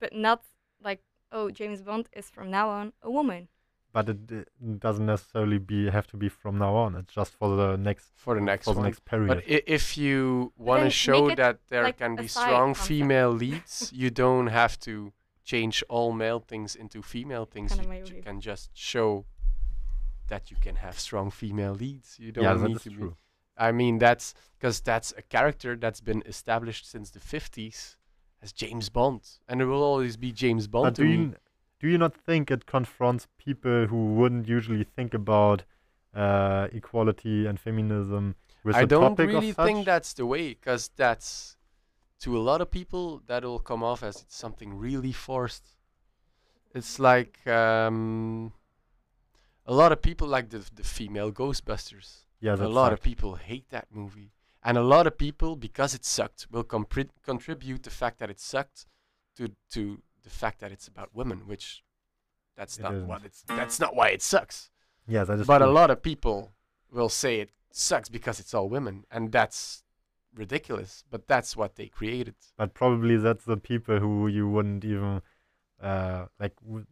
but not like, oh, James Bond is from now on a woman. But it, uh, doesn't necessarily be have to be from now on. It's just for the next for the next for the next period. But i- if you want to show that there like can be strong concept. female leads, you don't have to change all male things into female things. Kinda You, my can just show that you can have strong female leads. You don't yeah, need to be. true. I mean, that's because that's a character that's been established since the 50s as James Bond, and it will always be James Bond But to do you do you not think it confronts people who wouldn't usually think about uh, equality and feminism with I the don't topic really of such? think that's the way, because that's to a lot of people that'll come off as it's something really forced. It's like um, a lot of people like the the female Ghostbusters. yeah, a lot of people hate that movie, and a lot of people because it sucked will compri- contribute the fact that it sucked to to the fact that it's about women, which that's It not isn't. what it's. That's not why it sucks. Yeah, that is But a lot of people will say it sucks because it's all women, and that's ridiculous. But that's what they created. But probably that's the people who you wouldn't even uh, like. W-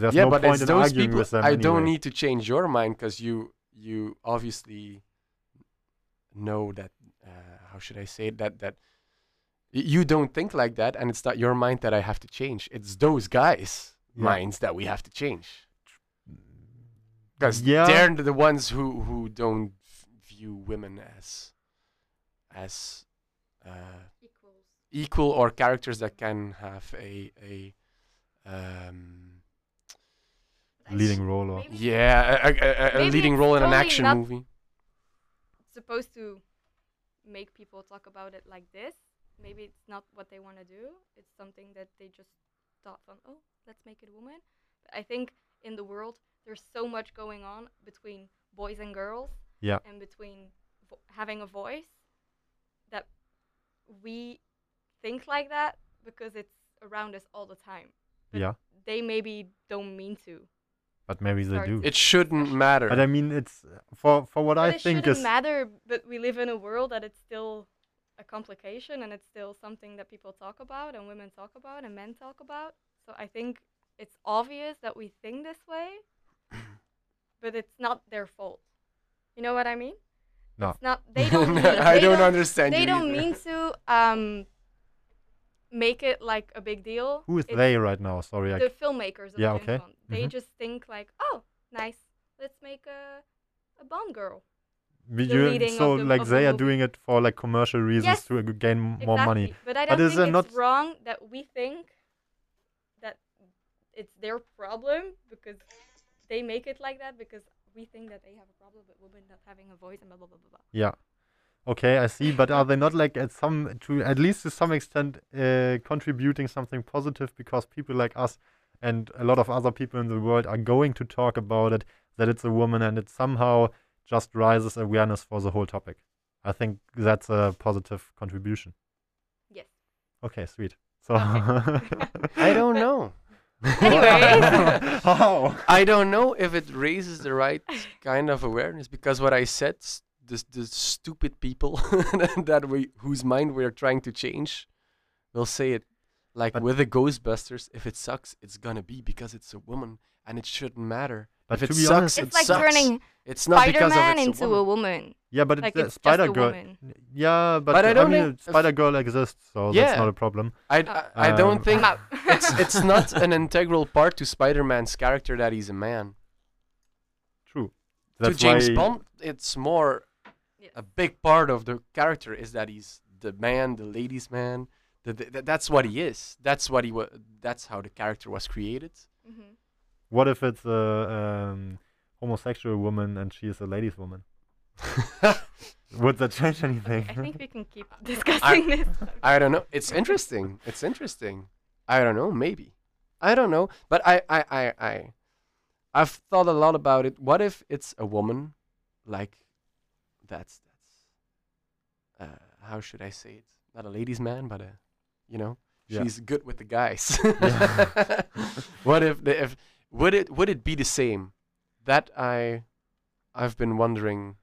there's yeah, no but point in those arguing people. with them I don't need to change your mind because you you obviously know that. Uh, how should I say it? That that you don't think like that, and it's not your mind that I have to change. It's those guys' Yeah. minds that we have to change. because Yeah. they're the ones who who don't view women as as uh, equal or characters that can have a a um, leading role or Maybe yeah a, a, a, a leading role in an action not- movie. supposed to make people talk about it like this. Maybe it's not what they want to do. It's something that they just thought from, oh, let's make it a woman. But I think in the world there's so much going on between boys and girls Yeah. and between vo- having a voice that we think like that because it's around us all the time. But yeah, They maybe don't mean to. But maybe they Start do. It shouldn't matter. But I mean, it's for for what But I it think shouldn't is matter, but we live in a world that it's still a complication and it's still something that people talk about and women talk about and men talk about. So I think it's obvious that we think this way, but it's not their fault. You know what I mean? No. It's not. They don't. mean, I they don't understand They you don't either. mean to um make it like a big deal. who is It's they right now? Sorry, I The filmmakers of Yeah, James okay. Bond. They Mhm. just think like, oh, nice. Let's make a a Bond girl. You- so the- like of the they are doing it for like commercial reasons Yes, to uh, gain m- more money. But I don't is there think not- it's wrong that we think that it's their problem because they make it like that because we think that they have a problem with women not having a voice and blah blah blah blah. blah. Yeah. Okay, I see. But are they not like at some to at least to some extent uh, contributing something positive because people like us and a lot of other people in the world are going to talk about it that it's a woman and it somehow just rises awareness for the whole topic. I think that's a positive contribution. Yes. Okay, sweet. So I don't know. Anyways. How? I don't know if it raises the right kind of awareness because what I said, the the stupid people that we whose mind we're trying to change, will say it like But- with the Ghostbusters. If it sucks, it's gonna be because it's a woman, and it shouldn't matter. But if to it be sucks, honest- it It's like sucks. turning It's not because of Spider-Man it's into a a woman. woman. Yeah, but Like it's it's just a Spider Girl. woman. Yeah, but, But I I, don't mean, Spider Girl exists, so Yeah. that's not a problem. I, Uh, I, I don't Um, think it's it's not an integral part to Spider-Man's character that he's a man. True. to James Bond, it's more Yes. a big part of the character is that he's the man, the ladies' man. The, the, th- that's what he is. That's what he wa- That's how the character was created. Mhm. What if it's a um, homosexual woman and she is a ladies' woman? Would that change anything? I think we can keep discussing this. I don't know. It's interesting. It's interesting. I don't know. Maybe. I don't know. But I, I, I, I, I've thought a lot about it. What if it's a woman, like, that's that's, uh, how should I say it? Not a ladies' man, but a, you know, Yeah. she's good with the guys. What if the, if would it would it be the same? That I, I've been wondering,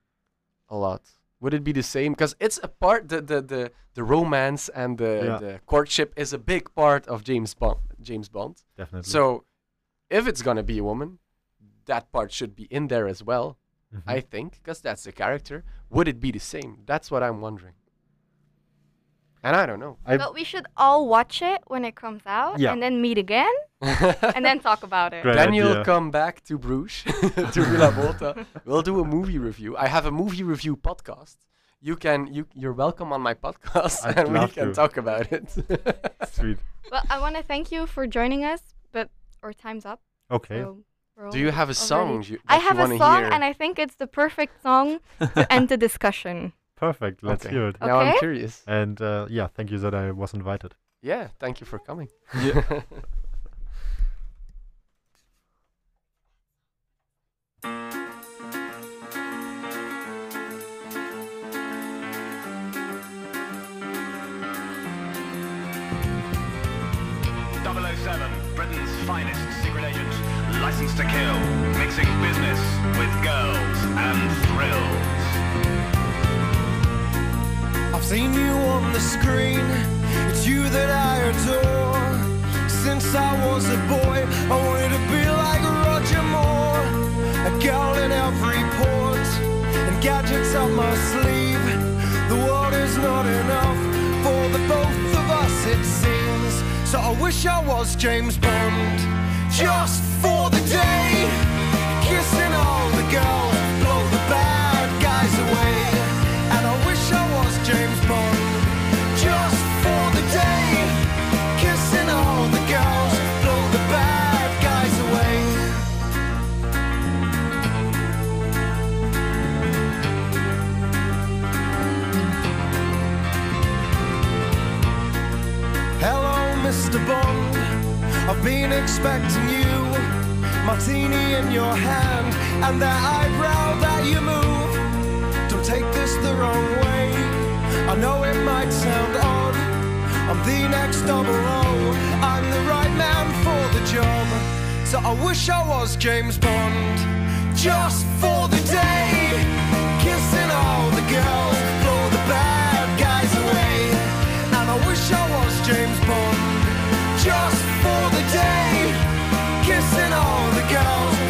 a lot. Would it be the same? Because it's a part the the the, the romance and the, Yeah. the courtship is a big part of James Bond. James Bond. Definitely. So, if it's gonna be a woman, that part should be in there as well. Mhm. I think, because that's the character. Would it be the same? That's what I'm wondering. And I don't know. I- But we should all watch it when it comes out Yeah. and then meet again and then talk about it. Great then you'll come back to Bruges, to Villa Volta. We'll do a movie review. I have a movie review podcast. You can you you're welcome on my podcast, I'd and we can to. talk about it. Sweet. Well, I want to thank you for joining us, but our time's up. Okay. So do you have a song? already- You, I have you a song, hear? and I think it's the perfect song to end the discussion. Perfect. Let's Okay. hear it. Now I'm curious. And uh, yeah, thank you that I was invited. Yeah, thank you for coming. Britain's finest secret agent, licensed to kill, mixing business with girls and thrills. I've seen you on the screen, it's you that I adore. Since I was a boy, I wanted to be like Roger Moore. A girl in every port, and gadgets up my sleeve. The world is not enough for the both of us, it seems. So I wish I was James Bond, just for the day. Kissing all the girls, Bond, I've been expecting you, martini in your hand, and that eyebrow that you move. Don't take this the wrong way. I know it might sound odd. I'm the next double O. I'm the right man for the job. So I wish I was James Bond, just for the day, kissing all the girls, blow the bad guys away. And I wish I was James Bond just for the day, kissing all the girls.